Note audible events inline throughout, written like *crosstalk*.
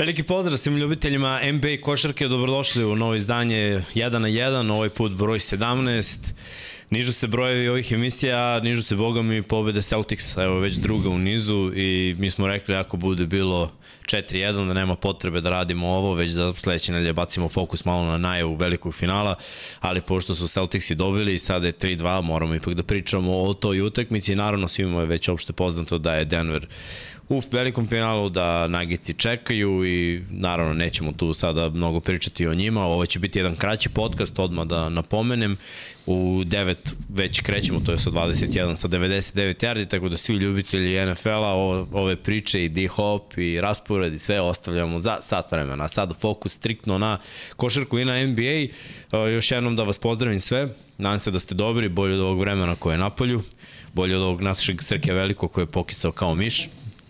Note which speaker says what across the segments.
Speaker 1: Veliki pozdrav svim ljubiteljima NBA košarke, dobrodošli u novo izdanje 1 na 1, ovaj put broj 17. Nižu se brojevi ovih emisija, nižu se boga mi pobede Celtics, evo već druga u nizu i mi smo rekli ako bude bilo 4-1 da nema potrebe da radimo ovo, već da sledeće nelje bacimo fokus malo na najavu velikog finala, ali pošto su Celticsi dobili i sada je 3-2, moramo ipak da pričamo o toj utakmici, naravno svima je već opšte poznato da je Denver u velikom finalu da Nagici čekaju i naravno nećemo tu sada mnogo pričati o njima. Ovo će biti jedan kraći podcast, odmah da napomenem. U 9 već krećemo, to je sa 21 sa 99 yardi, tako da svi ljubitelji NFL-a ove priče i D-Hop i raspored i sve ostavljamo za sat vremena. Sad fokus striktno na košarku i na NBA. Još jednom da vas pozdravim sve. Nadam se da ste dobri, bolje od ovog vremena koje je napolju bolje od ovog našeg Srke Veliko koje je pokisao kao miš.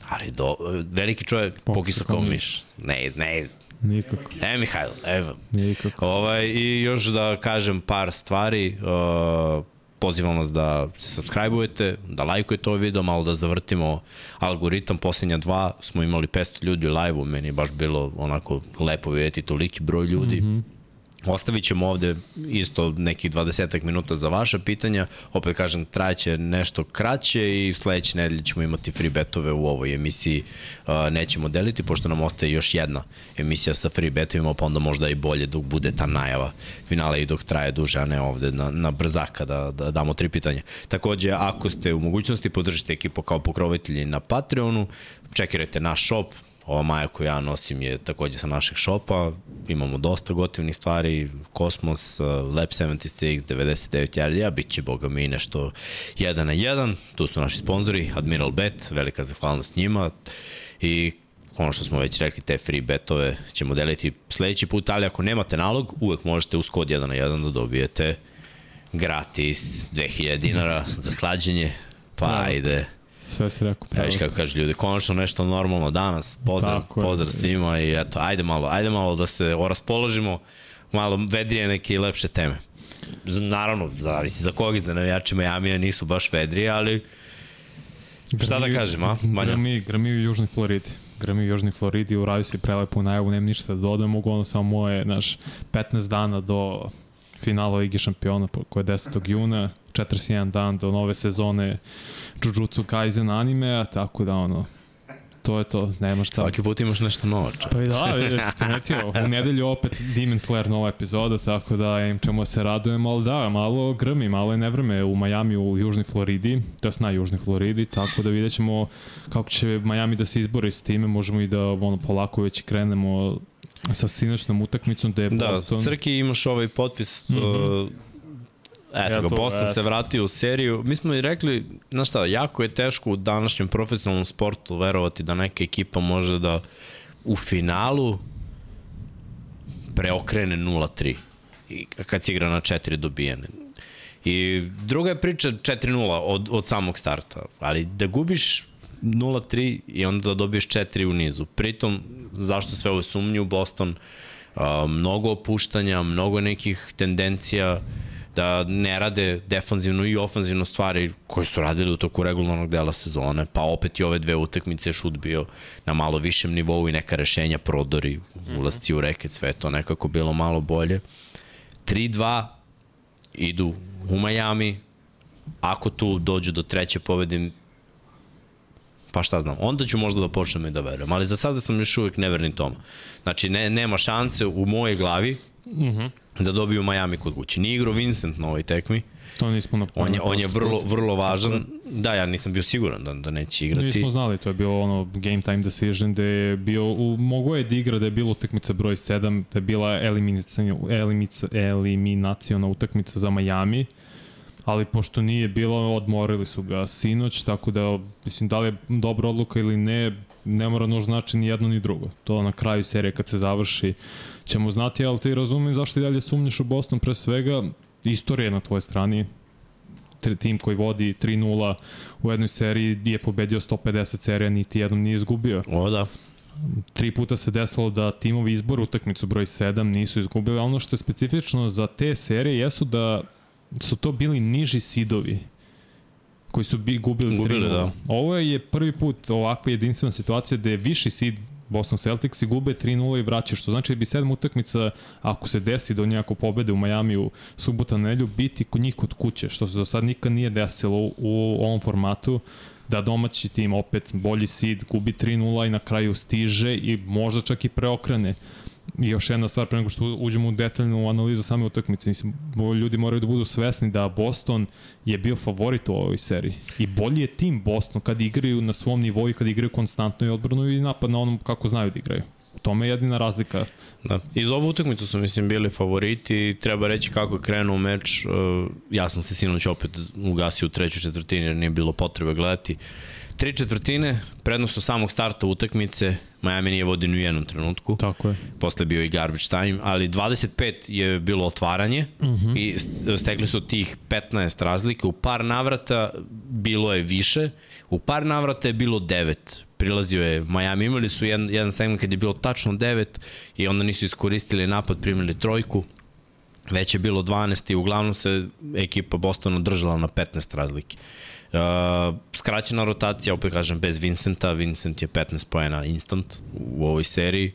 Speaker 1: Ali do, veliki čovjek pokisao kao miš. Ne, ne,
Speaker 2: Nikako.
Speaker 1: E, Mihajlo, evo.
Speaker 2: Nikako.
Speaker 1: Ovaj, I još da kažem par stvari, uh, pozivam vas da se subscribe-ujete, da lajkujete ovaj video, malo da zavrtimo algoritam. Poslednja dva smo imali 500 ljudi u live-u, meni je baš bilo onako lepo vidjeti toliki broj ljudi. Mm -hmm Ostavit ćemo ovde isto nekih 20 minuta za vaša pitanja. Opet kažem, trajeće nešto kraće i sledeće nedelje ćemo imati free betove u ovoj emisiji. nećemo deliti, pošto nam ostaje još jedna emisija sa free betovima, pa onda možda i bolje dok bude ta najava finala i dok traje duže, a ne ovde na, na brzaka da, da damo tri pitanja. Takođe, ako ste u mogućnosti, podržite ekipu kao pokrovitelji na Patreonu, čekirajte naš shop, Ova maja koju ja nosim je takođe sa našeg šopa, imamo dosta gotivnih stvari, Kosmos, uh, Lab 76, 99 Yardija, bit će boga mi nešto 1 na 1, tu su naši sponzori, Admiral Bet, velika zahvalnost njima. I ono što smo već rekli, te free betove ćemo deliti sledeći put, ali ako nemate nalog, uvek možete uz kod 1 na 1 da dobijete gratis 2000 dinara za hlađenje, pa ajde.
Speaker 2: Sve se rekao
Speaker 1: pravo. Ja kako kažu ljudi, konačno nešto normalno danas. Pozdrav, Tako pozdrav je. svima i eto, ajde malo, ajde malo da se raspoložimo, malo vedrije neke lepše teme. Naravno, zavisi za koga za navijači Majamija nisu baš vedrije, ali grmi, šta da kažem, a?
Speaker 2: Manja? Grmi, grmi u Južnoj Floridi. Grmi u Južnoj Floridi, uraju se prelepu najavu, nemam ništa da dodam, mogu ono samo moje, naš, 15 dana do finala Ligi šampiona koje je 10. juna, 41 dan do nove sezone Jujutsu Kaisen anime, tako da ono, to je to, nema šta.
Speaker 1: Svaki put imaš nešto novo. Čak.
Speaker 2: Pa i da, *laughs* vidiš, primetio. U nedelju opet Demon Slayer nova epizoda, tako da im čemu se radujemo, ali da, malo grmi, malo je nevreme u Majami u Južnoj Floridi, to je na Južnoj Floridi, tako da vidjet ćemo kako će Majami da se izbori s time, možemo i da ono, polako već krenemo sa sinoćnom utakmicom da je
Speaker 1: da, Boston... Da, Srki imaš ovaj potpis mm -hmm. uh, Eto ja ga, Boston eto. se vratio u seriju. Mi smo i rekli, znaš šta, jako je teško u današnjem profesionalnom sportu verovati da neka ekipa može da u finalu preokrene 0-3 i kad se igra na 4 dobijene. I druga je priča 4-0 od, od samog starta, ali da gubiš 0-3 i onda da dobiješ 4 u nizu. Pritom, zašto sve ove sumnje u Boston, uh, mnogo opuštanja, mnogo nekih tendencija, da ne rade defanzivno i ofanzivno stvari koje su radili u toku regularnog dela sezone, pa opet i ove dve utakmice šut bio na malo višem nivou i neka rešenja, prodori, ulazci u reket, sve to nekako bilo malo bolje. 3-2 idu u Miami, ako tu dođu do treće pobede, pa šta znam, onda ću možda da počnem i da verujem, ali za sada sam još uvijek neverni toma. Znači, ne, nema šanse u mojej glavi, mhm. -huh da dobiju Miami kod kuće. Nije igrao Vincent na ovoj tekmi.
Speaker 2: To nismo na
Speaker 1: On je, on je vrlo, vrlo važan. Da, ja nisam bio siguran da, da neće igrati.
Speaker 2: Nismo znali, to je bilo ono game time decision da je bio, u, mogo je da igra da je bilo utakmica broj 7, da je bila eliminacijona utakmica za Miami, ali pošto nije bilo, odmorili su ga sinoć, tako da, mislim, da li je dobra odluka ili ne, ne mora nužno znači ni jedno ni drugo. To na kraju serije kad se završi ćemo znati, ali ti razumim zašto i dalje sumnješ u Boston pre svega, istorija je na tvojoj strani, tim koji vodi 3-0 u jednoj seriji je pobedio 150 serija, niti jednom nije izgubio.
Speaker 1: O da.
Speaker 2: Tri puta se desilo da timovi izboru utakmicu broj 7 nisu izgubili, ali ono što je specifično za te serije jesu da su to bili niži sidovi koji su bi gubili, gubili 3 da. Ovo je prvi put ovakva jedinstvena situacija da je viši sid Boston Celtics i gube 3-0 i vraćaju, što znači da bi sedam utakmica, ako se desi do njako pobede u Majami u subota nedelju, biti kod njih kod kuće, što se do sad nikad nije desilo u, u ovom formatu da domaći tim opet bolji seed gubi 3-0 i na kraju stiže i možda čak i preokrene I još jedna stvar, pre nego što uđemo u detaljnu analizu same utakmice, mislim, ljudi moraju da budu svesni da Boston je bio favorit u ovoj seriji. I bolji je tim Boston kad igraju na svom nivou i kad igraju konstantno i odbranu i napad na onom kako znaju da igraju. U tome je jedina razlika.
Speaker 1: Da. Iz ovu utakmicu su, mislim, bili favoriti i treba reći kako je krenuo meč. Uh, ja sam se sinoć opet ugasio u trećoj četvrtini jer nije bilo potrebe gledati. Tri četvrtine, prednost od samog starta utakmice, Miami nije vodio ni u jednom trenutku.
Speaker 2: Tako je.
Speaker 1: Posle bio i garbage time, ali 25 je bilo otvaranje uh
Speaker 2: Mhm.
Speaker 1: -huh. i stekli su tih 15 razlike. U par navrata bilo je više, u par navrata je bilo 9 prilazio je Miami, imali su jedan, jedan segment kad je bilo tačno 9 i onda nisu iskoristili napad, primili trojku, već je bilo 12 i uglavnom se ekipa Bostona držala na 15 razlike. Uh, skraćena rotacija, opet kažem, bez Vincenta, Vincent je 15 poena instant u ovoj seriji,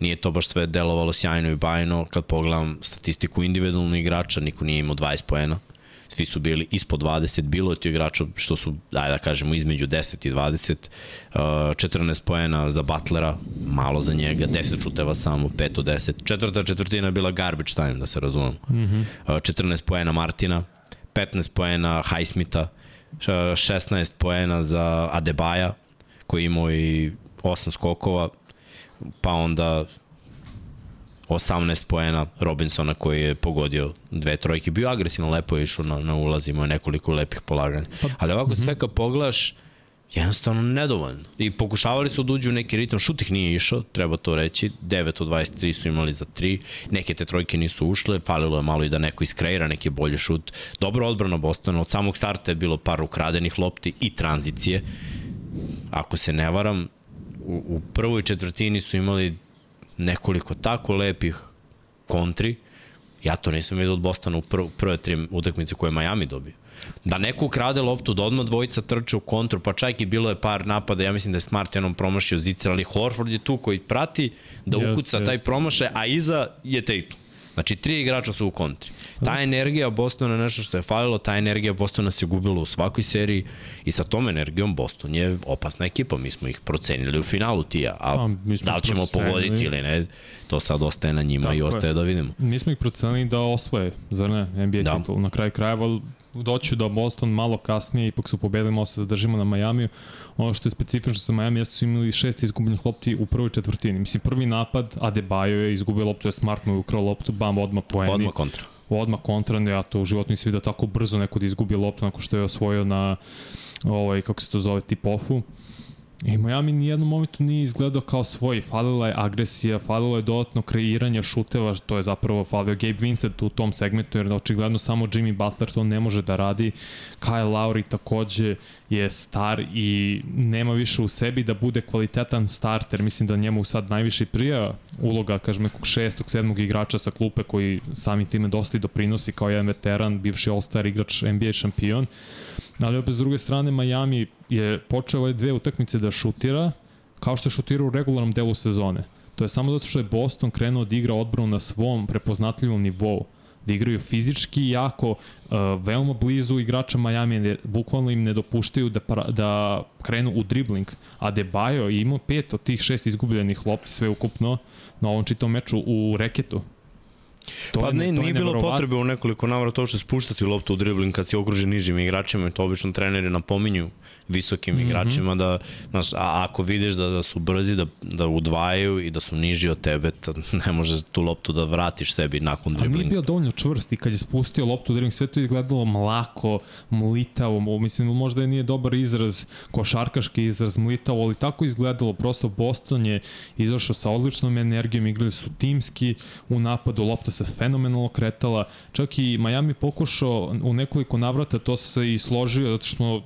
Speaker 1: nije to baš sve delovalo sjajno i bajno, kad pogledam statistiku individualnog igrača, niko nije imao 20 poena, svi su bili ispod 20, bilo je ti igrača što su, daj da kažemo, između 10 i 20, uh, 14 poena za Butlera, malo za njega, 10 šuteva samo, 5 od 10, četvrta četvrtina je bila garbage time, da se razumemo, mm -hmm. uh, 14 poena Martina, 15 poena Highsmitha, 16 poena za Adebaja, koji imao i 8 skokova, pa onda 18 poena Robinsona koji je pogodio dve trojke. Bio agresivan, lepo je išao na, na ulaz, imao nekoliko lepih polaganja. Ali ovako sve kad pogledaš, jednostavno nedovoljno. I pokušavali su da uđu u neki ritam, šut ih nije išao, treba to reći, 9 od 23 su imali za 3, neke te trojke nisu ušle, falilo je malo i da neko iskreira neki bolje šut. Dobro odbrana Bostona, od samog starta je bilo par ukradenih lopti i tranzicije. Ako se ne varam, u, u prvoj četvrtini su imali nekoliko tako lepih kontri, ja to nisam vidio od Bostona u prv, prve tri utakmice koje je Miami dobio. Da neko ukrade loptu, da odmah dvojica trče u kontru, pa čak i bilo je par napada, ja mislim da je Smart jednom promašio Zicer, ali Horford je tu koji prati da ukuca
Speaker 2: jest.
Speaker 1: taj promašaj, a iza je Tatum. Znači, tri igrača su u kontri. Ta energija Bostona je nešto što je falilo, ta energija Bostona se gubila u svakoj seriji i sa tom energijom Boston je opasna ekipa. Mi smo ih procenili u finalu tija, a,
Speaker 2: A, smo
Speaker 1: da li ćemo pogoditi ili ne, to sad ostaje na njima
Speaker 2: Tako
Speaker 1: i
Speaker 2: je.
Speaker 1: ostaje da vidimo.
Speaker 2: Mi smo ih procenili da osvoje, zar ne, NBA
Speaker 1: da.
Speaker 2: titul. Na kraju krajeva doću da Boston malo kasnije, ipak su pobedili, malo se zadržimo na Majamiju. Ono što je specifično sa Majami jeste su imali šest izgubljenih lopti u prvoj četvrtini. Mislim, prvi napad, Adebayo je izgubio loptu, je Smart mu je ukrao loptu, bam, odmah poeni.
Speaker 1: Odmah kontra.
Speaker 2: odmah kontra, ja to u životu nisam vidio tako brzo neko da izgubi loptu nakon što je osvojio na ovaj, kako se to zove, tip-offu. I Miami ni jednom momentu nije izgledao kao svoj. Falila je agresija, falilo je dodatno kreiranje šuteva, to je zapravo falio Gabe Vincent u tom segmentu, jer očigledno samo Jimmy Butler to ne može da radi. Kyle Lowry takođe je star i nema više u sebi da bude kvalitetan starter. Mislim da njemu sad najviše prija uloga, kažem, nekog šestog, sedmog igrača sa klupe koji samim time dosta i doprinosi kao jedan veteran, bivši all-star igrač, NBA šampion. Ali opet s druge strane Miami je počeo ove dve utakmice da šutira kao što je šutirao u regularnom delu sezone. To je samo zato što je Boston krenuo da igra odbranu na svom prepoznatljivom nivou da igraju fizički jako uh, veoma blizu igrača Miami ne, bukvalno im ne dopuštaju da, pra, da krenu u dribling a Debajo je imao pet od tih šest izgubljenih lopti sve ukupno na ovom čitom meču u reketu
Speaker 1: To pa
Speaker 2: je-
Speaker 1: ne,
Speaker 2: to je
Speaker 1: nije bilo potrebe u nekoliko navrata uopšte spuštati loptu u dribling kad si okružen nižim igračima i to obično treneri napominju visokim mm. -hmm. igračima da, znaš, a ako vidiš da, da su brzi, da, da udvajaju i da su niži od tebe, ta, *laughs* ne možeš tu loptu da vratiš sebi nakon
Speaker 2: Ali nije
Speaker 1: driblinga.
Speaker 2: bio dovoljno čvrst i kad je spustio loptu u dribling, sve to izgledalo mlako, mlitavo, mislim možda je nije dobar izraz, košarkaški izraz, mlitavo, ali tako izgledalo, prosto Boston je izašao sa odličnom energijom, igrali su timski u napadu, lopta se fenomenalno kretala, čak i Miami pokušao u nekoliko navrata, to se i složio, zato što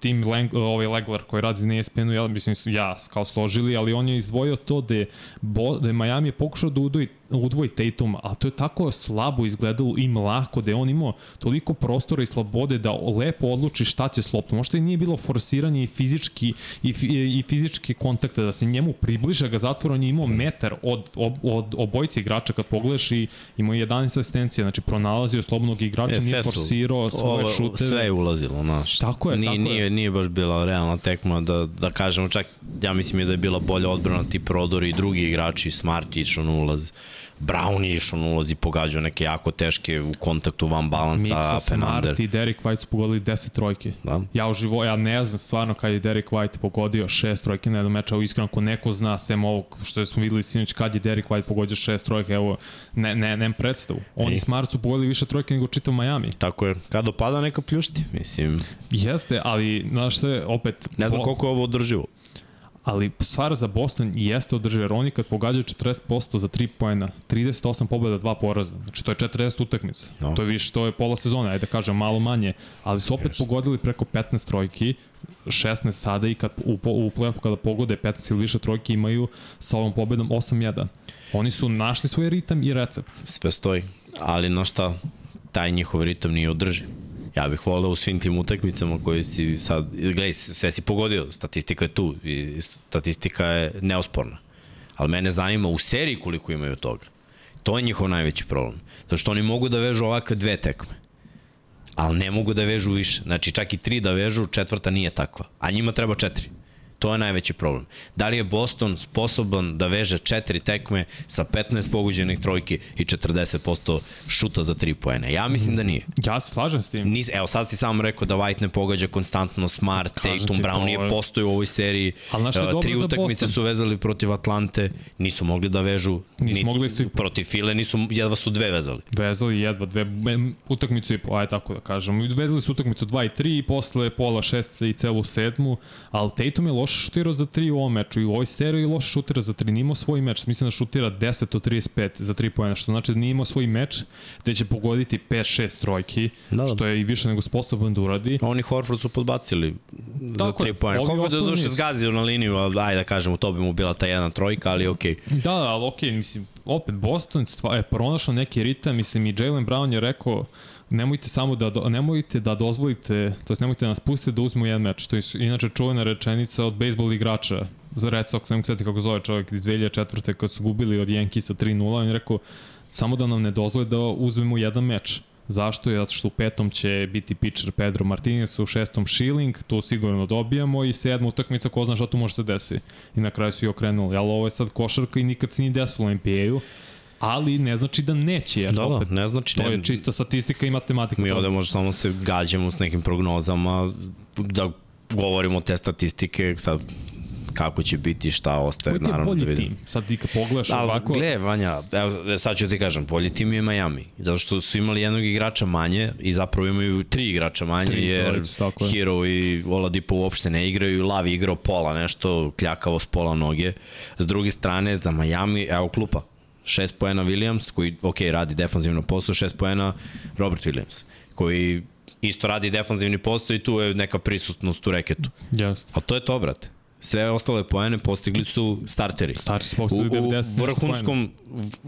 Speaker 2: Tim Lang, ovaj Legler koji radi na ESPN-u, ja, mislim, ja kao složili, ali on je izdvojio to da je, Bo, da je Miami pokušao da udvoji, udvoji Tatum, a to je tako slabo izgledalo im lako, da je on imao toliko prostora i slobode da lepo odluči šta će s loptom. Možda i nije bilo forsiranje i fizički, i, i fizički kontakta, da se njemu približa ga zatvora, on je imao metar od, od, od obojice igrača kad pogledaš i imao 11 asistencija, znači pronalazio slobodnog igrača, e, nije forsirao svoje šute.
Speaker 1: Sve je ulazilo, znaš.
Speaker 2: Tako je,
Speaker 1: nije,
Speaker 2: tako
Speaker 1: nije,
Speaker 2: je.
Speaker 1: Nije baš bila realna tekma da, da kažemo, čak ja mislim je da je bila bolja odbrana ti prodori i drugi igrači, Smart na ulaz. Brown je išao na ulaz i pogađao neke jako teške u kontaktu van balansa.
Speaker 2: Miksa, Smart i Derek White su pogodili 10 trojke. Da. Ja uživo, ja ne znam stvarno kad je Derek White pogodio 6 trojke na jednom meča, u iskreno ako neko zna sem ovog što smo videli sinoć kad je Derek White pogodio 6 trojke, evo, ne, ne, nemam predstavu. Oni I Smart su pogodili više trojke nego čitav Miami.
Speaker 1: Tako je, kad opada neka pljušti, mislim.
Speaker 2: Jeste, ali, znaš što je, opet...
Speaker 1: Ne znam koliko je ovo održivo
Speaker 2: ali stvar za Boston jeste održiva, jer oni kad pogađaju 40% za 3 poena, 38 pobjeda, 2 poraza, znači to je 40 utakmica. No. To je više, to je pola sezone, ajde da kažem, malo manje, ali su opet yes. pogodili preko 15 trojki, 16 sada i kad u, u play-offu kada pogode 15 ili više trojki imaju sa ovom pobedom 8-1. Oni su našli svoj ritam i recept.
Speaker 1: Sve stoji, ali no šta, taj njihov ritam nije održiv. Ja bih voleo u svim tim utakmicama koje si sad, gledaj, sve si pogodio, statistika je tu, i statistika je neosporna. Ali mene zanima u seriji koliko imaju toga. To je njihov najveći problem. Zato što oni mogu da vežu ovakve dve tekme. Ali ne mogu da vežu više. Znači čak i tri da vežu, četvrta nije takva. A njima treba četiri. To je najveći problem. Da li je Boston sposoban da veže četiri tekme sa 15 pogođenih trojki i 40% šuta za 3 poene? Ja mislim da nije.
Speaker 2: Ja se slažem s tim.
Speaker 1: Nis, evo sad si samo rekao da White ne pogađa konstantno Smart, Kažem Tatum, Brown nije postoji u ovoj seriji. Ali našto je Tri utakmice su vezali protiv Atlante, nisu mogli da vežu.
Speaker 2: Nisu ni, mogli su...
Speaker 1: Protiv File nisu, jedva su dve vezali.
Speaker 2: Vezali jedva dve, utakmicu i po, aj tako da kažem. Vezali su utakmicu 2 i 3 i posle pola 6 i celu sedmu, ali Tatum je loš loše šutirao za 3 u ovom meču i u ovoj seriji loše šutira za 3. Nije imao svoj meč, mislim da šutira 10 od 35 za 3 pojena, što znači da nije imao svoj meč gde će pogoditi 5-6 trojki, da, da. što je i više nego sposoban da uradi.
Speaker 1: Oni Horford su podbacili Tako za 3 pojena. Horford je duše zgazio na liniju, ali ajde da kažemo, to bi mu bila ta jedna trojka, ali okej.
Speaker 2: Okay. Da, ali okej, okay, mislim, opet Boston je pronašao neki ritam, mislim i Jalen Brown je rekao nemojte samo da do, nemojte da dozvolite, to jest nemojte da nas pustite da uzmu jedan meč. To je inače čuvena rečenica od bejsbol igrača za Red Sox, ne mogu kako zove čovjek iz 2004. kad su gubili od Yankisa 3-0, on je rekao samo da nam ne dozvole da uzmemo jedan meč. Zašto? Zato što u petom će biti pitcher Pedro Martinez, u šestom Schilling, to sigurno dobijamo i sedma utakmica, ko zna šta tu može se desi. I na kraju su i okrenuli. Ali ovo je sad košarka i nikad se nije desilo u NBA-u ali ne znači da neće. Jer
Speaker 1: da, da opet, da, ne znači.
Speaker 2: To
Speaker 1: ne,
Speaker 2: je čista statistika i matematika.
Speaker 1: Mi ovde možemo samo se gađamo s nekim prognozama, da govorimo te statistike, sad kako će biti, šta ostaje,
Speaker 2: Koji naravno da vidim. Tim? Sad ti kad pogledaš
Speaker 1: Ali,
Speaker 2: ovako...
Speaker 1: Gle, Vanja, evo, sad ću ti kažem, bolji tim je Miami, zato što su imali jednog igrača manje i zapravo imaju tri igrača manje, tri, jer tako Hero i Oladipo uopšte ne igraju, Lavi igrao pola, nešto kljakavo s pola noge. S druge strane, za Miami, evo klupa, 6 poena Williams, koji, ok, radi defanzivno posao, 6 poena Robert Williams, koji isto radi defanzivni posao i tu je neka prisutnost u reketu.
Speaker 2: Yes.
Speaker 1: Ali to je to, brate. Sve ostale poene postigli su starteri.
Speaker 2: Starteri su postigli 90
Speaker 1: u vrhunskom,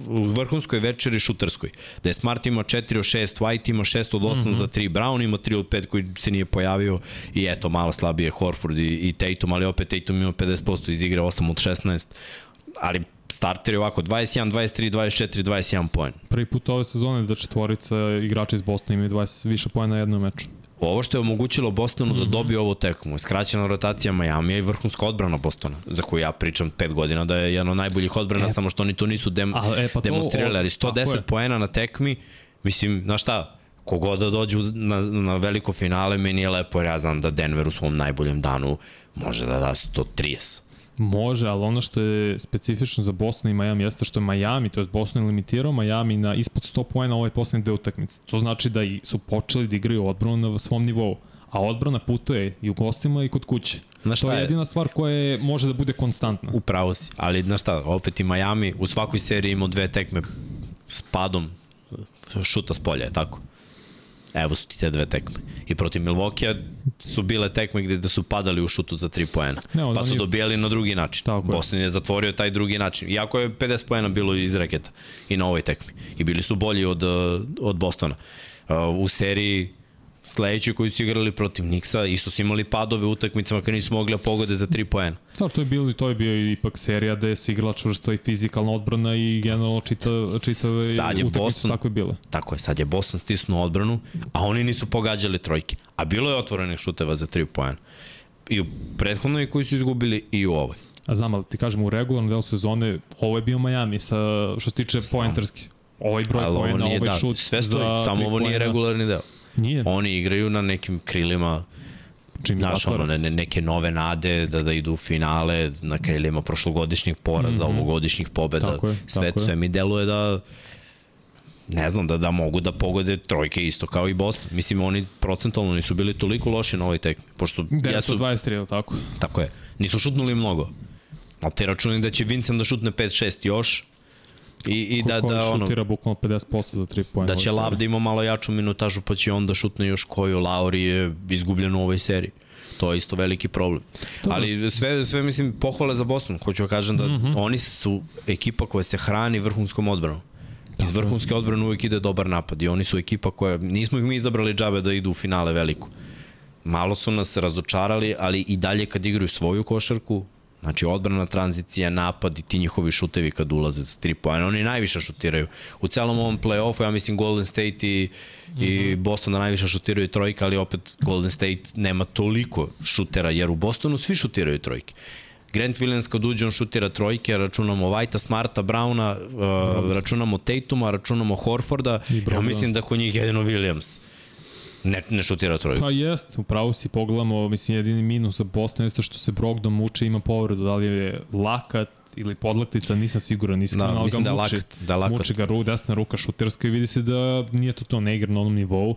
Speaker 1: u vrhunskoj večeri šuterskoj. Da je Smart imao 4 od 6, White imao 6 od 8 mm -hmm. za 3, Brown imao 3 od 5 koji se nije pojavio i eto, malo slabije Horford i, i Tatum, ali opet Tatum imao 50% iz igre, 8 od 16. Ali starteri ovako 21, 23, 24, 21 poen.
Speaker 2: Prvi put ove sezone da četvorica igrača iz Bostona imaju 20 više poena na jednom meču.
Speaker 1: Ovo što je omogućilo Bostonu mm -hmm. da mhm. dobije ovu tekmu, skraćena rotacija Majamija i vrhunska odbrana Bostona, za koju ja pričam 5 godina da je jedan od najboljih odbrana, e, samo što oni to nisu dem, a, e, pa demonstrirali, ali 110 poena na tekmi, mislim, na šta, kogod da dođu na, na veliko finale, meni je lepo, jer ja znam da Denver u svom najboljem danu može da da 130.
Speaker 2: Može, ali ono što je specifično za Boston i Miami jeste što je Miami, to je Boston je limitirao Miami na ispod 100 poena ovaj poslednje dve utakmice. To znači da i su počeli da igraju odbranu na svom nivou a odbrana putuje i u gostima i kod kuće. Znaš to je jedina stvar koja je, može da bude konstantna.
Speaker 1: Upravo si, ali znaš šta, opet i Miami u svakoj seriji imao dve tekme s padom šuta s polja, je tako? Evo su ti te dve tekme. I protiv Milvokija su bile tekme gde da su padali u šutu za 3 poena.
Speaker 2: Ne,
Speaker 1: pa su dobijali na drugi način.
Speaker 2: Tako je.
Speaker 1: Boston je zatvorio taj drugi način. Iako je 50 poena bilo iz reketa i na ovoj tekmi. I bili su bolji od, od Bostona. Uh, U seriji sledeći koji su igrali protiv Nixa, isto su imali padove u utakmicama kad nisu mogli da pogode za 3 poena.
Speaker 2: Da, to je bilo to je bio ipak serija gde se igrala čvrsta i fizikalna odbrana i generalno čita, čitave
Speaker 1: Sad je
Speaker 2: utakmice
Speaker 1: Boston-
Speaker 2: tako je bilo.
Speaker 1: Tako je, sad je Boston stisnuo odbranu, a oni nisu pogađali trojke. A bilo je otvorenih šuteva za 3 poena. I u prethodnoj koji su izgubili i u ovoj.
Speaker 2: A znam, ali ti kažem, u regularnom delu sezone ovo je bio Miami sa, što se tiče poenterski. Ovaj broj
Speaker 1: nije,
Speaker 2: ovaj
Speaker 1: da,
Speaker 2: šut
Speaker 1: sve stoji,
Speaker 2: za
Speaker 1: samo ovo nije regularni deo.
Speaker 2: Nije,
Speaker 1: Oni igraju na nekim krilima
Speaker 2: Jimmy
Speaker 1: Znaš, ono, ne, ne, neke nove nade da, da idu u finale na krilima prošlogodišnjih poraza, mm -hmm. ovogodišnjih pobeda.
Speaker 2: Mhm. Tako je,
Speaker 1: sve,
Speaker 2: tako je.
Speaker 1: sve mi deluje da ne znam, da, da mogu da pogode trojke isto kao i Boston. Mislim, oni procentalno nisu bili toliko loši na ovoj tekmi, pošto jesu,
Speaker 2: 923, je li tako?
Speaker 1: tako je, nisu šutnuli mnogo. Ali te računaj da će Vincent da šutne 5-6 još i, i da, da, ono,
Speaker 2: šutira bukvalno 50% za 3 poena.
Speaker 1: da će Lav da ima malo jaču minutažu pa će onda šutne još koju. Lauri je izgubljen u ovoj seriji. To je isto veliki problem. Ali sve, sve mislim, pohvale za Boston. Hoću da kažem da mm -hmm. oni su ekipa koja se hrani vrhunskom odbranom. Iz vrhunske odbrane uvijek ide dobar napad i oni su ekipa koja, nismo ih mi izabrali džabe da idu u finale veliko. Malo su nas razočarali, ali i dalje kad igraju svoju košarku, Znači odbrana, tranzicija, napad i ti njihovi šutevi kad ulaze za 3 poena. Oni najviše šutiraju. U celom ovom play-offu, ja mislim Golden State i, mm -hmm. i Boston da najviše šutiraju trojke, ali opet Golden State nema toliko šutera, jer u Bostonu svi šutiraju trojke. Grant Williams kad uđe on šutira trojke, računamo Whitea, Smarta, Browna, uh, računamo Tatuma, računamo Horforda, ja mislim da kod njih jedino Williams ne, ne šutira trojku.
Speaker 2: Pa jest, upravo si pogledamo, mislim jedini minus za Boston jeste što se Brogdon muči, ima povredu, da li je lakat ili podlaktica, nisam siguran, iskreno,
Speaker 1: Da,
Speaker 2: ali
Speaker 1: mislim
Speaker 2: ga
Speaker 1: da lakat, da lakat.
Speaker 2: muči ga ru, desna ruka šuterska i vidi se da nije to to, ne igra na onom nivou.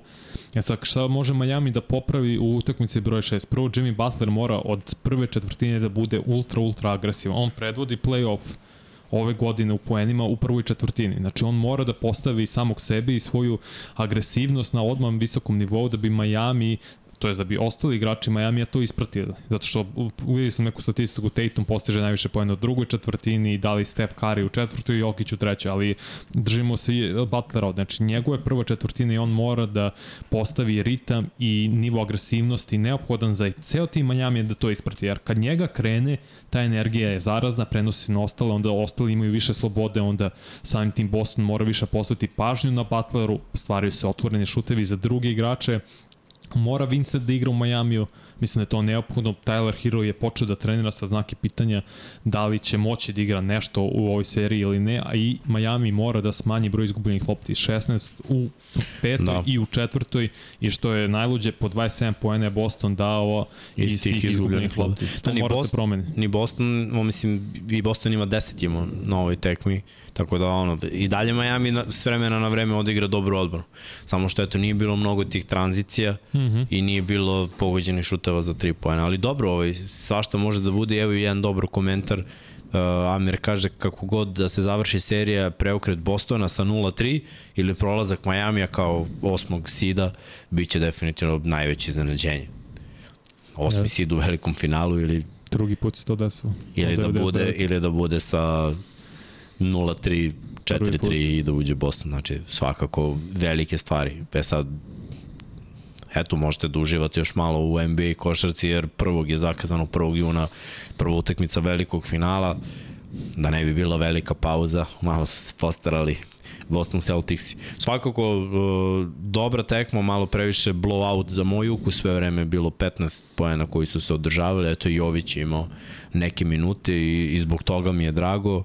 Speaker 2: Ja sad, šta može Miami da popravi u utakmici broj 6? Prvo, Jimmy Butler mora od prve četvrtine da bude ultra, ultra agresivan. On predvodi playoff ove godine u poenima u prvoj četvrtini. Znači on mora da postavi samog sebe i svoju agresivnost na odmah visokom nivou da bi Miami to je da bi ostali igrači Miami to ispratili. Zato što uvijek sam neku statistiku, Tatum postiže najviše poena u drugoj četvrtini, da li Steph Curry u četvrtoj i Jokić u trećoj, ali držimo se i Butlera od. Znači njegove prva četvrtina i on mora da postavi ritam i nivo agresivnosti neophodan za ceo tim Miami da to isprati. Jer kad njega krene, ta energija je zarazna, prenosi se na ostale, onda ostali imaju više slobode, onda samim tim Boston mora više posveti pažnju na Butleru, stvaraju se otvoreni šutevi za druge igrače, mora Vincent da igra u Majamiju, mislim da je to neophodno. Tyler Hero je počeo da trenira sa znake pitanja da li će moći da igra nešto u ovoj seriji ili ne, a i Miami mora da smanji broj izgubljenih lopti 16 u petoj
Speaker 1: Da.
Speaker 2: da. i u četvrtoj i što je najluđe po 27 poena je Boston dao
Speaker 1: Iz
Speaker 2: iz
Speaker 1: tih
Speaker 2: izgubljenih lopti. To
Speaker 1: Da, ni
Speaker 2: mora
Speaker 1: Boston-
Speaker 2: se promeni.
Speaker 1: Ni Boston, mislim, i Boston ima 10 ima na ovoj tekmi, tako da ono, i dalje Miami na, s vremena na vreme odigra dobru odbranu. Samo što eto nije bilo mnogo tih tranzicija mm. -hmm. i nije bilo pogođenih šuteva za 3 poena, ali dobro, ovaj, svašta može da bude, evo i jedan dobar komentar, Uh, Amir kaže kako god da se završi serija preokret Bostona sa 0-3 ili prolazak Majamija kao osmog sida biće definitivno najveće iznenađenje. Osmi sid u velikom finalu ili
Speaker 2: Drugi put se to desilo.
Speaker 1: ili da
Speaker 2: 99.
Speaker 1: bude ili da bude sa 0-3
Speaker 2: Prvi put.
Speaker 1: 4-3 i da uđe Boston, znači svakako velike stvari. E sad eto možete da uživate još malo u NBA košarci jer prvog je zakazano 1. juna prva utakmica velikog finala da ne bi bila velika pauza malo su se postarali Boston Celtics. Svakako uh, dobra tekma, malo previše blowout za moj ukus, sve vreme je bilo 15 poena koji su se održavali, eto Jović je imao neke minute i, i zbog toga mi je drago.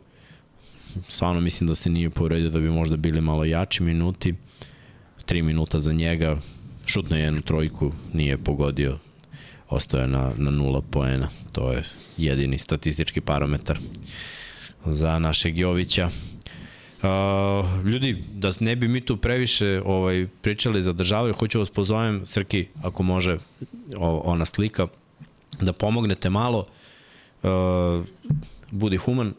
Speaker 1: Stvarno mislim da se nije povredio da bi možda bili malo jači minuti. 3 minuta za njega, šutno je jednu trojku, nije pogodio, ostao je na, na nula poena. To je jedini statistički parametar za našeg Jovića. Uh, ljudi, da ne bi mi tu previše ovaj, pričali, zadržavali, hoću vas pozovem, Srki, ako može o, ona slika, da pomognete malo, uh, budi human,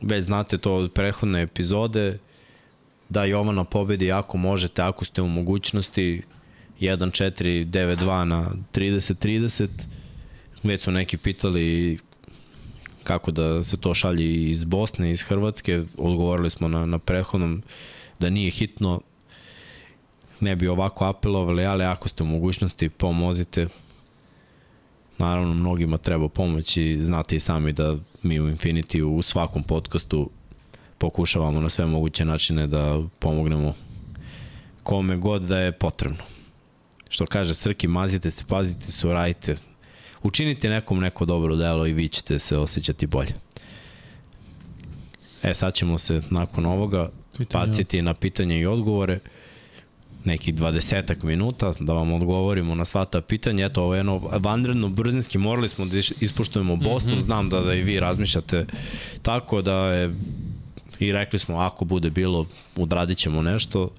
Speaker 1: već znate to od prehodne epizode, da Jovana pobedi ako možete, ako ste u mogućnosti 1-4-9-2 na 30-30. Već su neki pitali kako da se to šalje iz Bosne, iz Hrvatske. Odgovorili smo na, na prethodnom da nije hitno, ne bi ovako apelovali, ali ako ste u mogućnosti, pomozite. Naravno, mnogima treba pomoć i znate i sami da mi u Infinity u svakom podcastu pokušavamo na sve moguće načine da pomognemo kome god da je potrebno. Što kaže Srki, mazite se, pazite se, uradite. Učinite nekom neko dobro delo i vi ćete se osjećati bolje. E, sad ćemo se nakon ovoga Pitanje. baciti na pitanje i odgovore nekih 20 minuta da vam odgovorimo na sva ta pitanja. Eto, ovo je jedno vanredno brzinski, morali smo da ispuštujemo Boston, mm -hmm. znam da, da i vi razmišljate tako da je i rekli smo ako bude bilo, odradit ćemo nešto.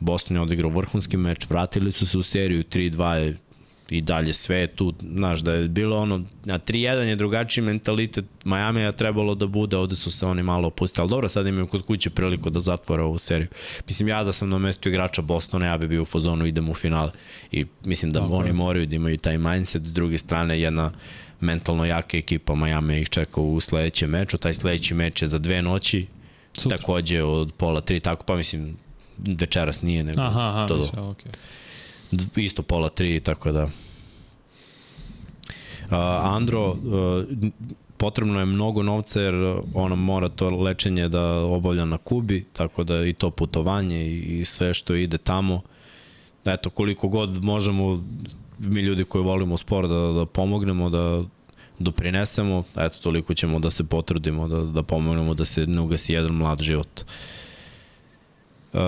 Speaker 1: Boston je odigrao vrhunski meč, vratili su se u seriju, 3-2 je i dalje sve je tu, znaš, da je bilo ono, na 3-1 je drugačiji mentalitet, Miami je trebalo da bude, ovde su se oni malo opustili, ali dobro, sad imaju kod kuće priliku da zatvore ovu seriju. Mislim, ja da sam na mestu igrača Bostona, ja bi bio u fazonu, idem u finale. I mislim da okay. oni moraju da imaju taj mindset, s druge strane, jedna mentalno jaka ekipa Miami ih čeka u sledećem meču, taj sledeći meč je za dve noći, Sutra. takođe od pola tri, tako pa mislim, večeras nije, nego aha, aha, to do. Okay isto pola tri, tako da. Uh, Andro, uh, potrebno je mnogo novca jer ona mora to lečenje da obavlja na Kubi, tako da i to putovanje i, i sve što ide tamo. Eto, koliko god možemo mi ljudi koji volimo sport da, da pomognemo, da doprinesemo, eto, toliko ćemo da se potrudimo, da, da pomognemo da se ne ugasi jedan mlad život. Uh,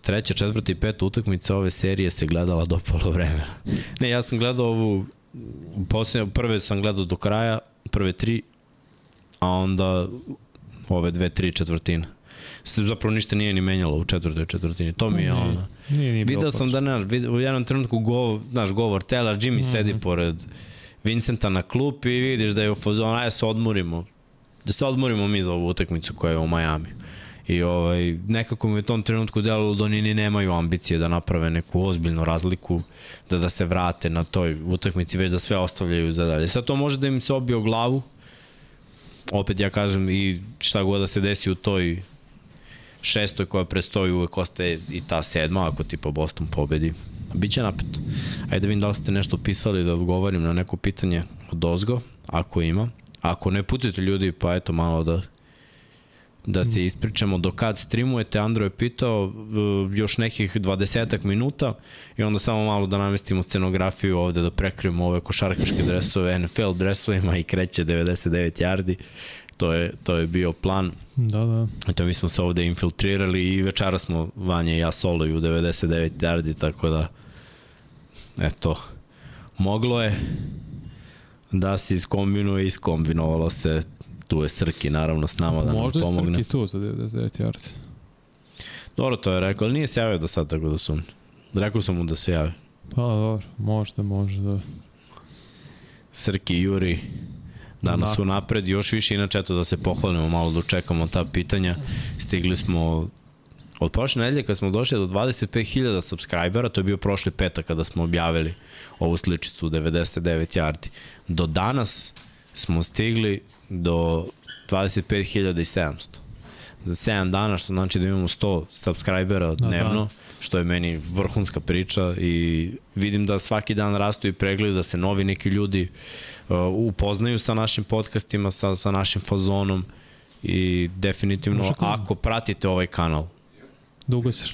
Speaker 1: treća, četvrta i peta utakmica ove serije se gledala do polo vremena. *laughs* Ne, ja sam gledao ovu, posljednje, prve sam gledao do kraja, prve tri, a onda ove dve, tri četvrtine. Se zapravo ništa nije ni menjalo u četvrtoj četvrtini. To mi je ono. Nije, nije Video sam da, ne, u jednom trenutku go, naš govor Taylor, Jimmy mm -hmm. sedi pored Vincenta na klupi i vidiš da je u fazonu, ajde se odmorimo. Da se odmorimo mi za ovu utakmicu koja je u Majamiju. I ovaj, nekako mi u tom trenutku delalo da oni ni nemaju ambicije da naprave neku ozbiljnu razliku, da da se vrate na toj utakmici, već da sve ostavljaju za dalje. Sad to može da im se obije o glavu, opet ja kažem i šta god da se desi u toj šestoj koja prestoji uvek ostaje i ta sedma ako tipa Boston pobedi. Biće napet. Ajde da vidim da li ste nešto pisali da odgovorim na neko pitanje od Ozgo, ako ima. Ako ne pucite ljudi, pa eto malo da da se ispričamo do kad streamujete. Andro je pitao uh, još nekih 20 minuta i onda samo malo da namestimo scenografiju ovde, da prekrijemo ove košarkaške dresove NFL dresovima i kreće 99 yardi. To je, to je bio plan.
Speaker 2: Da, da.
Speaker 1: Eto, mi smo se ovde infiltrirali i večera smo Vanja i ja solo u 99 yardi, tako da eto, moglo je da se iskombinuje i iskombinovalo se tu je Srki naravno s nama da nam pomogne.
Speaker 2: Možda je Srki tu za 99 yardi.
Speaker 1: Dobro, to je rekao, ali nije se javio do sad tako da su. Rekao sam mu da se javi.
Speaker 2: Pa dobro, možda, možda.
Speaker 1: Srki, Juri, danas da. su napred, još više, inače eto da se pohvalimo malo da čekamo ta pitanja. Stigli smo od prošle nedelje kad smo došli do 25.000 subscribera, to je bio prošli petak kada smo objavili ovu sličicu 99 yardi. Do danas smo stigli do 25.700 za 7 dana, što znači da imamo 100 subscribera dnevno, da, da. Što je meni vrhunska priča i vidim da svaki dan rastu i pregled, da se novi neki ljudi uh, upoznaju sa našim podcastima, sa, sa našim fazonom i definitivno ako pratite ovaj kanal,
Speaker 2: Dugo se.